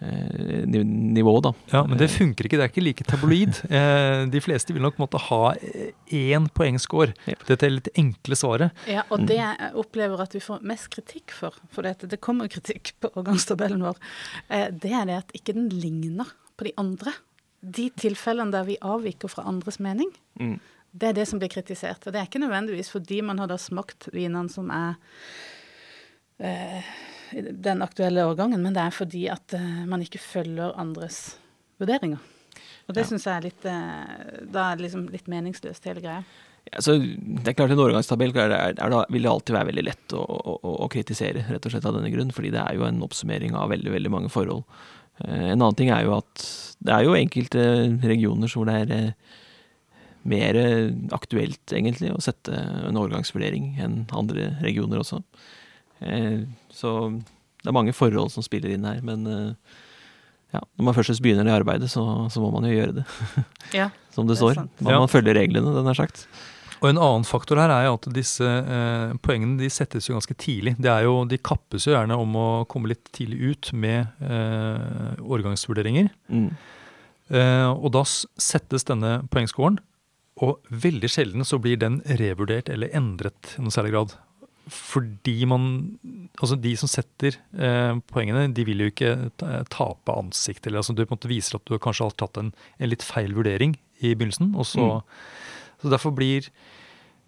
nivå, da. Ja, Men det funker ikke. Det er ikke like tabloid. Eh, de fleste vil nok måtte ha eh, én poengscore. Dette er litt enkle svaret. Ja, og det jeg opplever at vi får mest kritikk for, for det, det kommer kritikk på årgangstabellen vår, eh, det er det at ikke den ligner på de andre. De tilfellene der vi avviker fra andres mening, Mm. det er det som blir kritisert. Og det er ikke nødvendigvis fordi man har da smakt vinene som er eh, den aktuelle årgangen, men det er fordi at eh, man ikke følger andres vurderinger. Og det Ja. synes jeg er litt eh, Da er det liksom litt meningsløst, hele greia. Ja, så det er klart En årgangstabell er, er, er vil det alltid være veldig lett å, å, å, kritisere, rett og slett av denne grunn. Fordi det er jo en oppsummering av veldig veldig mange forhold. Eh, en annen ting er jo at det er jo enkelte regioner hvor det er mer aktuelt, egentlig, å sette en årgangsvurdering enn andre regioner også. Eh, så det er mange forhold som spiller inn her. Men eh, ja, når man først begynner det arbeidet, så, så må man jo gjøre det, Ja. som det, Det står. Man, Ja. følger reglene, den er sagt. Og En annen faktor her er jo at disse eh, poengene de settes jo ganske tidlig. Det er jo, de kappes jo gjerne om å komme litt tidlig ut med eh, årgangsvurderinger. Mm. Eh, og da settes denne poengscoren, og veldig sjelden så blir den revurdert eller endret i noen særlig grad. Fordi man Altså, de som setter eh, poengene, de vil jo ikke tape ansikt. Eller altså, du på en måte viser at du kanskje har tatt en, en litt feil vurdering i begynnelsen, og så Mm. Så derfor blir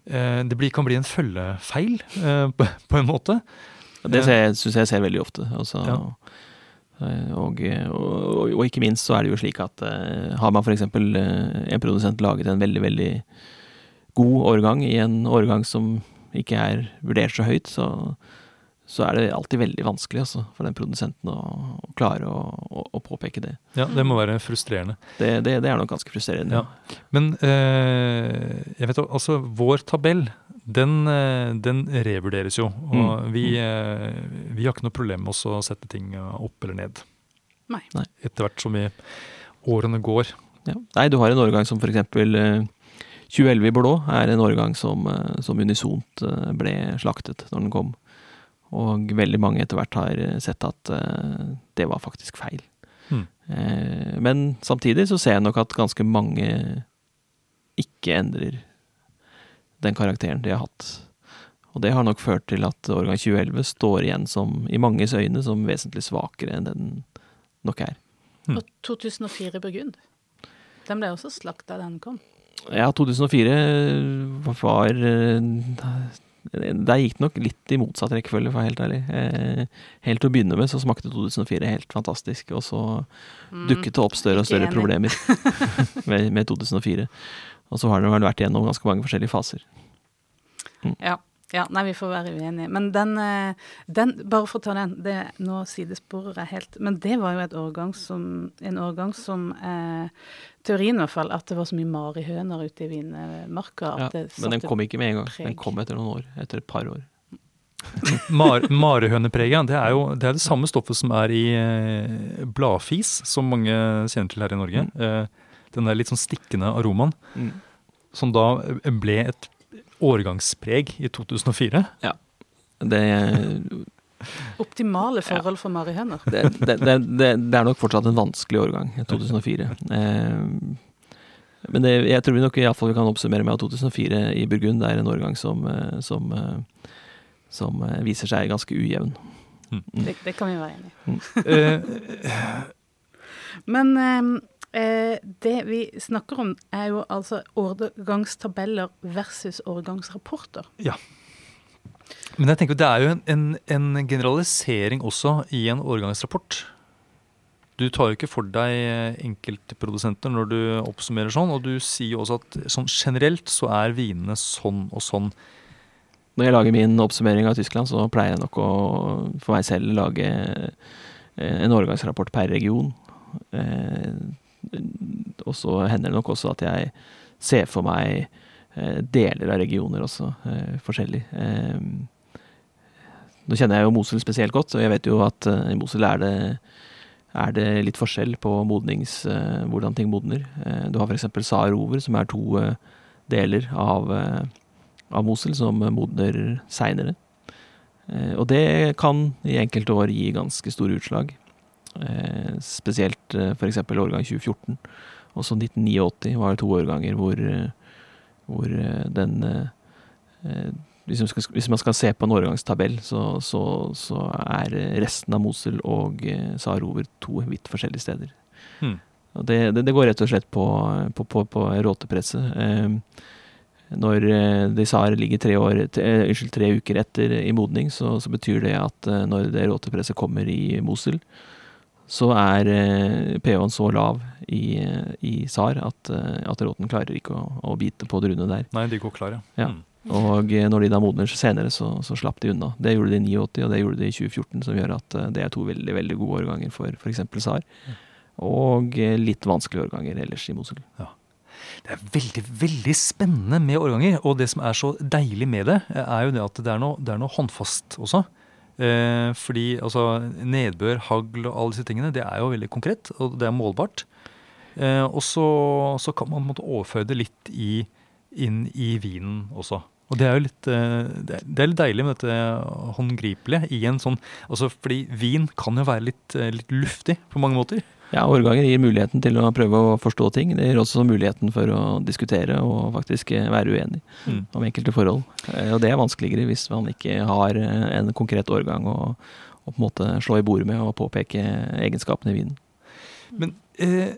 eh, Det blir, kan bli en følgefeil, eh, på, på en måte. Det syns jeg jeg ser veldig ofte. Altså, Ja. eh, og, og, og ikke minst så er det jo slik at eh, har man f.eks. en produsent laget en veldig, veldig god årgang i en årgang som ikke er vurdert så høyt, så, så er det alltid veldig vanskelig altså, for den produsenten å, å klare å, å, å påpeke det. Ja, Det må være frustrerende. Det, det. det er nok ganske frustrerende. Ja. Men eh, jeg vet altså, vår tabell den, eh, den revurderes jo. Og Mm. vi, eh, vi har ikke noe problem med å sette ting opp eller ned. Nei. Etter hvert som vi, årene går. Ja. Nei, du har en årgang som f.eks. Uh, 2011 i blå er en årgang som, eh, som unisont eh, ble slaktet når den kom. Og veldig mange etter hvert har eh, sett at uh, det var faktisk feil. Mm. Men samtidig så ser jeg nok at ganske mange ikke endrer den karakteren de har hatt. Og det har nok ført til at årgang 2011 står igjen som, i manges øyne som vesentlig svakere enn den nok er. Mm. Og 2004 Burgund. Den ble også slakta da den kom. Ja, 2004 var eh, Der gikk det nok litt i motsatt rekkefølge, for å være helt ærlig. Eh, helt til å begynne med så smakte 2004 helt fantastisk, og så Mm. dukket det opp større og større problemer med, med 2004. Og så har den vært gjennom ganske mange forskjellige faser. Ja. Ja. Nei, vi får være uenige. Men den, eh, den Bare for å ta den, det, nå sidesporer jeg helt. Men det var jo et årgang som, en årgang som eh, Teorien i hvert fall, at det var så mye marihøner ute i vinmarka. Ja, men den kom ikke med en gang. preg. Den kom etter noen år. Etter et par år. Mar Marihønepreget det er jo det, er det samme stoffet som er i eh, bladfis, som mange kjenner til her i Norge. Eh, den der litt sånn stikkende aromaen, Mm. som da ble et årgangspreg i 2004. Det, Optimale forhold for marihøner. det, det, det, det, det er nok fortsatt en vanskelig årgang, 2004. Eh, men det, jeg tror vi nok i alle fall vi kan oppsummere med at 2004 i Burgund er en årgang som, eh, som, eh, som eh, viser seg ganske ujevn. Mm. Det, det kan vi være enig i. Eh, Men eh, eh, det vi snakker om, er jo altså årgangstabeller versus årgangsrapporter. men jeg tenker det er jo en, en, en generalisering også i en årgangsrapport. Du tar jo ikke for deg eh, enkeltprodusenter når du oppsummerer sånn, og du sier jo også at sånn generelt så er vinene sånn og sånn. Når jeg lager min oppsummering av Tyskland, så pleier jeg nok å for meg selv lage eh, en årgangsrapport per region. Og så hender det nok også at jeg ser for meg eh, deler av regioner også, eh, forskjellig. Eh, nå kjenner jeg jo Mosul spesielt godt, og jeg vet jo at i Mosul er det, er det litt forskjell på modnings, hvordan ting modner. Du har f.eks. Sarover, som er to deler av, av Mosul som modner seinere. Og det kan i enkelte år gi ganske store utslag. Eh, spesielt eh, f.eks. årgang 2014. Også 1989 var det to årganger hvor, eh, hvor eh, den hvis man, skal, hvis man skal se på en årgangstabell, så, så, så er resten av Mosul og Sarover to vidt forskjellige steder. Hmm. Det, det, det går rett og slett på, på, på, på råtepresset. Når de SAR ligger tre, år, t- eh, unnskyld, tre uker etter i modning, så, så betyr det at når det råtepresset kommer i Mosul, så er eh, pH-en så lav i, eh, i SAR at, eh, at råten klarer ikke å, å bite på druene der. Nei, de går klar, ja. Ja. Mm. Og når de da modner senere, så, så slapp de unna. Det gjorde de i 89, og det gjorde de i 2014, som gjør at det er to veldig veldig gode årganger for f.eks. SAR. Og litt vanskelige årganger ellers i Mosul. Det er veldig veldig spennende med årganger. Og det som er så deilig med det, er jo det at det er noe, det er noe håndfast også. Eh, fordi altså, nedbør, hagl og alle disse tingene, det er jo veldig konkret, og det er målbart. Eh, og så, så kan man måtte overføre det litt i, inn i vinen også. Og det er jo litt, eh, det er- litt deilig med dette håndgripelige i en sånn altså Fordi vin kan jo være litt, eh, litt luftig på mange måter. Ja, årganger gir muligheten til å prøve å forstå ting. Det gir også muligheten for å diskutere og faktisk eh, være uenig Mm. om enkelte forhold. Eh, Og det er vanskeligere hvis man ikke har eh, en konkret årgang å, å på en måte slå i bordet med og påpeke egenskapene i vinen. Men eh,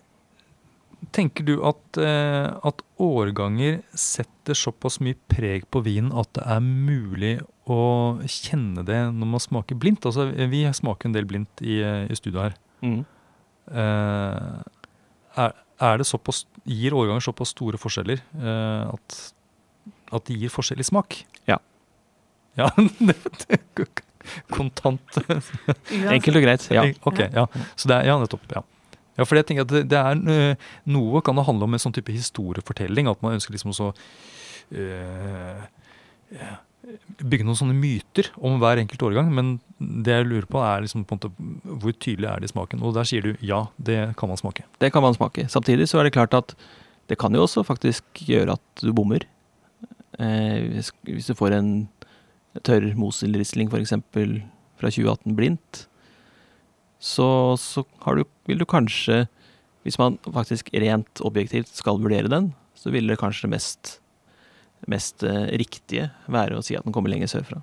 tenker du at, eh, at årganger setter såpass mye preg på vinen at det er mulig å kjenne det når man smaker blindt? Altså, vi smaker en del blindt i, i studioet her. Eh, er, er det såpass, gir årganger såpass store forskjeller eh, at, at de gir forskjellig smak? Ja. Ja, det, det, kontant Enkelt og greit, ja. Ok, ja. Så det er, ja, nettopp. Ja. ja, for jeg tenker at det, det er øh, Noe kan det handle om en sånn type historiefortelling. At man ønsker liksom å så, øh, bygge noen sånne myter om hver enkelt årgang, men det jeg lurer på er liksom på måte hvor tydelig er det i smaken. Og der sier du ja, det kan man smake. Det kan man smake. Samtidig så er det klart at det kan jo også faktisk gjøre at du bommer. Eh, hvis, hvis, du får en tørr Moselrisling f.eks. fra 2018 blindt, så, så du, vil du kanskje, hvis man faktisk rent objektivt skal vurdere den, så vil det kanskje mest mest uh, riktige være å si at den kommer lenger sørfra.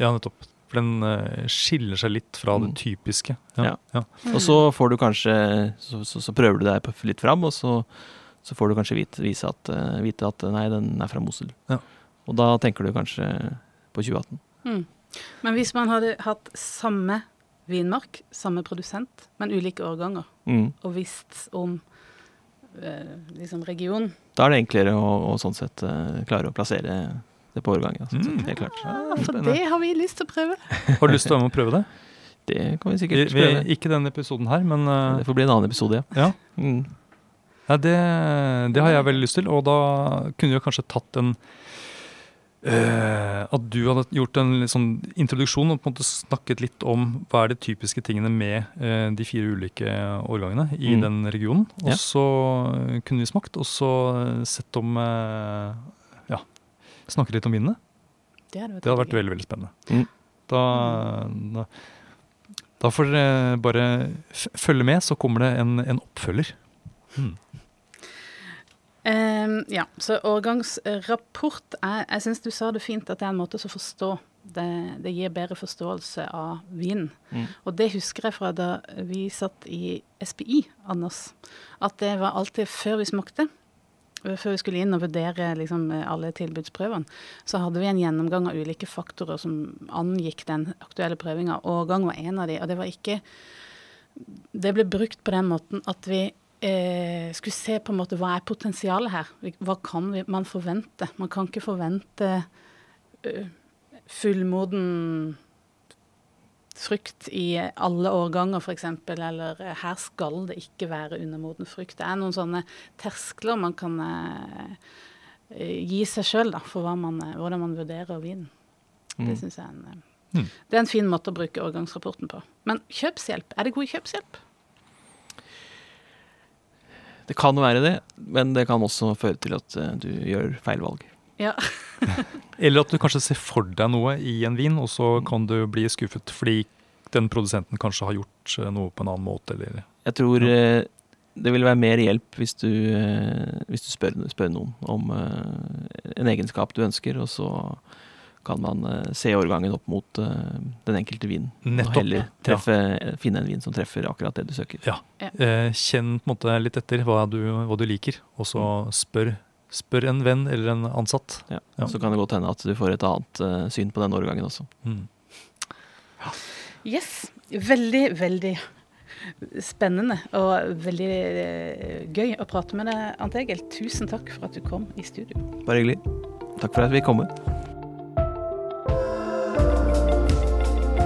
Ja, nettopp. For den uh, skiller seg litt fra det mm. typiske. Ja. ja. Og så får du kanskje Så, så, så prøver du deg litt fram, og så, så får du kanskje vite, at, vite, at, nei, den er fra Mosul. Ja. Og da tenker du kanskje på 2018. Mm. Men hvis man hadde hatt samme vinmark, samme produsent, men ulike årganger, mm. og visst om liksom region. da er det enklere å, å sånn sett uh, klare å plassere det på årgangen. Altså. Mm. Helt klart. Ja, så det har vi lyst til å prøve. har du lyst til å være med og prøve det? Det kan vi sikkert vi, prøve. Ikke denne episoden her, men uh, Det får bli en annen episode, ja. ja. Mm. ja det, det, har jeg veldig lyst til, og da kunne vi kanskje tatt en Uh, at du hadde gjort en sånn introduksjon og på en måte snakket litt om hva er de typiske tingene med uh, de fire ulike årgangene i mm. den regionen. Og ja. så kunne vi smakt, og så sett om uh, Ja, snakke litt om vinene. Det, det hadde vært veldig veldig spennende. Mm. Da, da, da, får dere bare følge med, så kommer det en, en oppfølger. Mm. Um, ja, så årgangsrapport er, Jeg syns du sa det fint, at det er en måte å forstå. Det, det gir bedre forståelse av vin. Mm. Og det husker jeg fra da vi satt i SPI, Anders. At det var alltid før vi smakte. Før vi skulle inn og vurdere liksom, alle tilbudsprøvene, så hadde vi en gjennomgang av ulike faktorer som angikk den aktuelle prøvinga. Årgang var en av de, og det var ikke Det ble brukt på den måten at vi eh, skulle se på en måte hva er potensialet her. Hva kan vi, man forvente? Man kan ikke forvente uh, fullmoden frukt i alle årganger, f.eks. Eller uh, her skal det ikke være undermoden frukt. Det er noen sånne terskler man kan uh, gi seg sjøl for man, hvordan man vurderer vinen. Mm. Det syns jeg er en, mm. det er en fin måte å bruke årgangsrapporten på. Men kjøpshjelp, er det god kjøpshjelp? Det kan være det, men det kan også føre til at uh, du gjør feil valg. Ja. Eller at du kanskje ser for deg noe i en vin, og så kan du bli skuffet fordi den produsenten kanskje har gjort eh, noe på en annen måte, eller Jeg tror ja. uh, det vil være mer hjelp hvis du, hvis du spør, spør, noen om en egenskap du ønsker, og så kan man uh, se årgangen opp mot uh, den enkelte vinen. Nettopp. Og heller treffe, ja. finne en vin som treffer akkurat det du søker. Ja. ja. Uh, kjenn på en måte litt etter hva du, hva du liker, og så mm. spør, spør, en venn eller en ansatt. Ja. Så kan det godt hende at du får et annet syn på den årgangen også. Mm. Yes. Veldig, veldig spennende og veldig gøy å prate med deg, Ant Egil. Tusen takk for at du kom i studio. Bare hyggelig. Takk for at vi kom.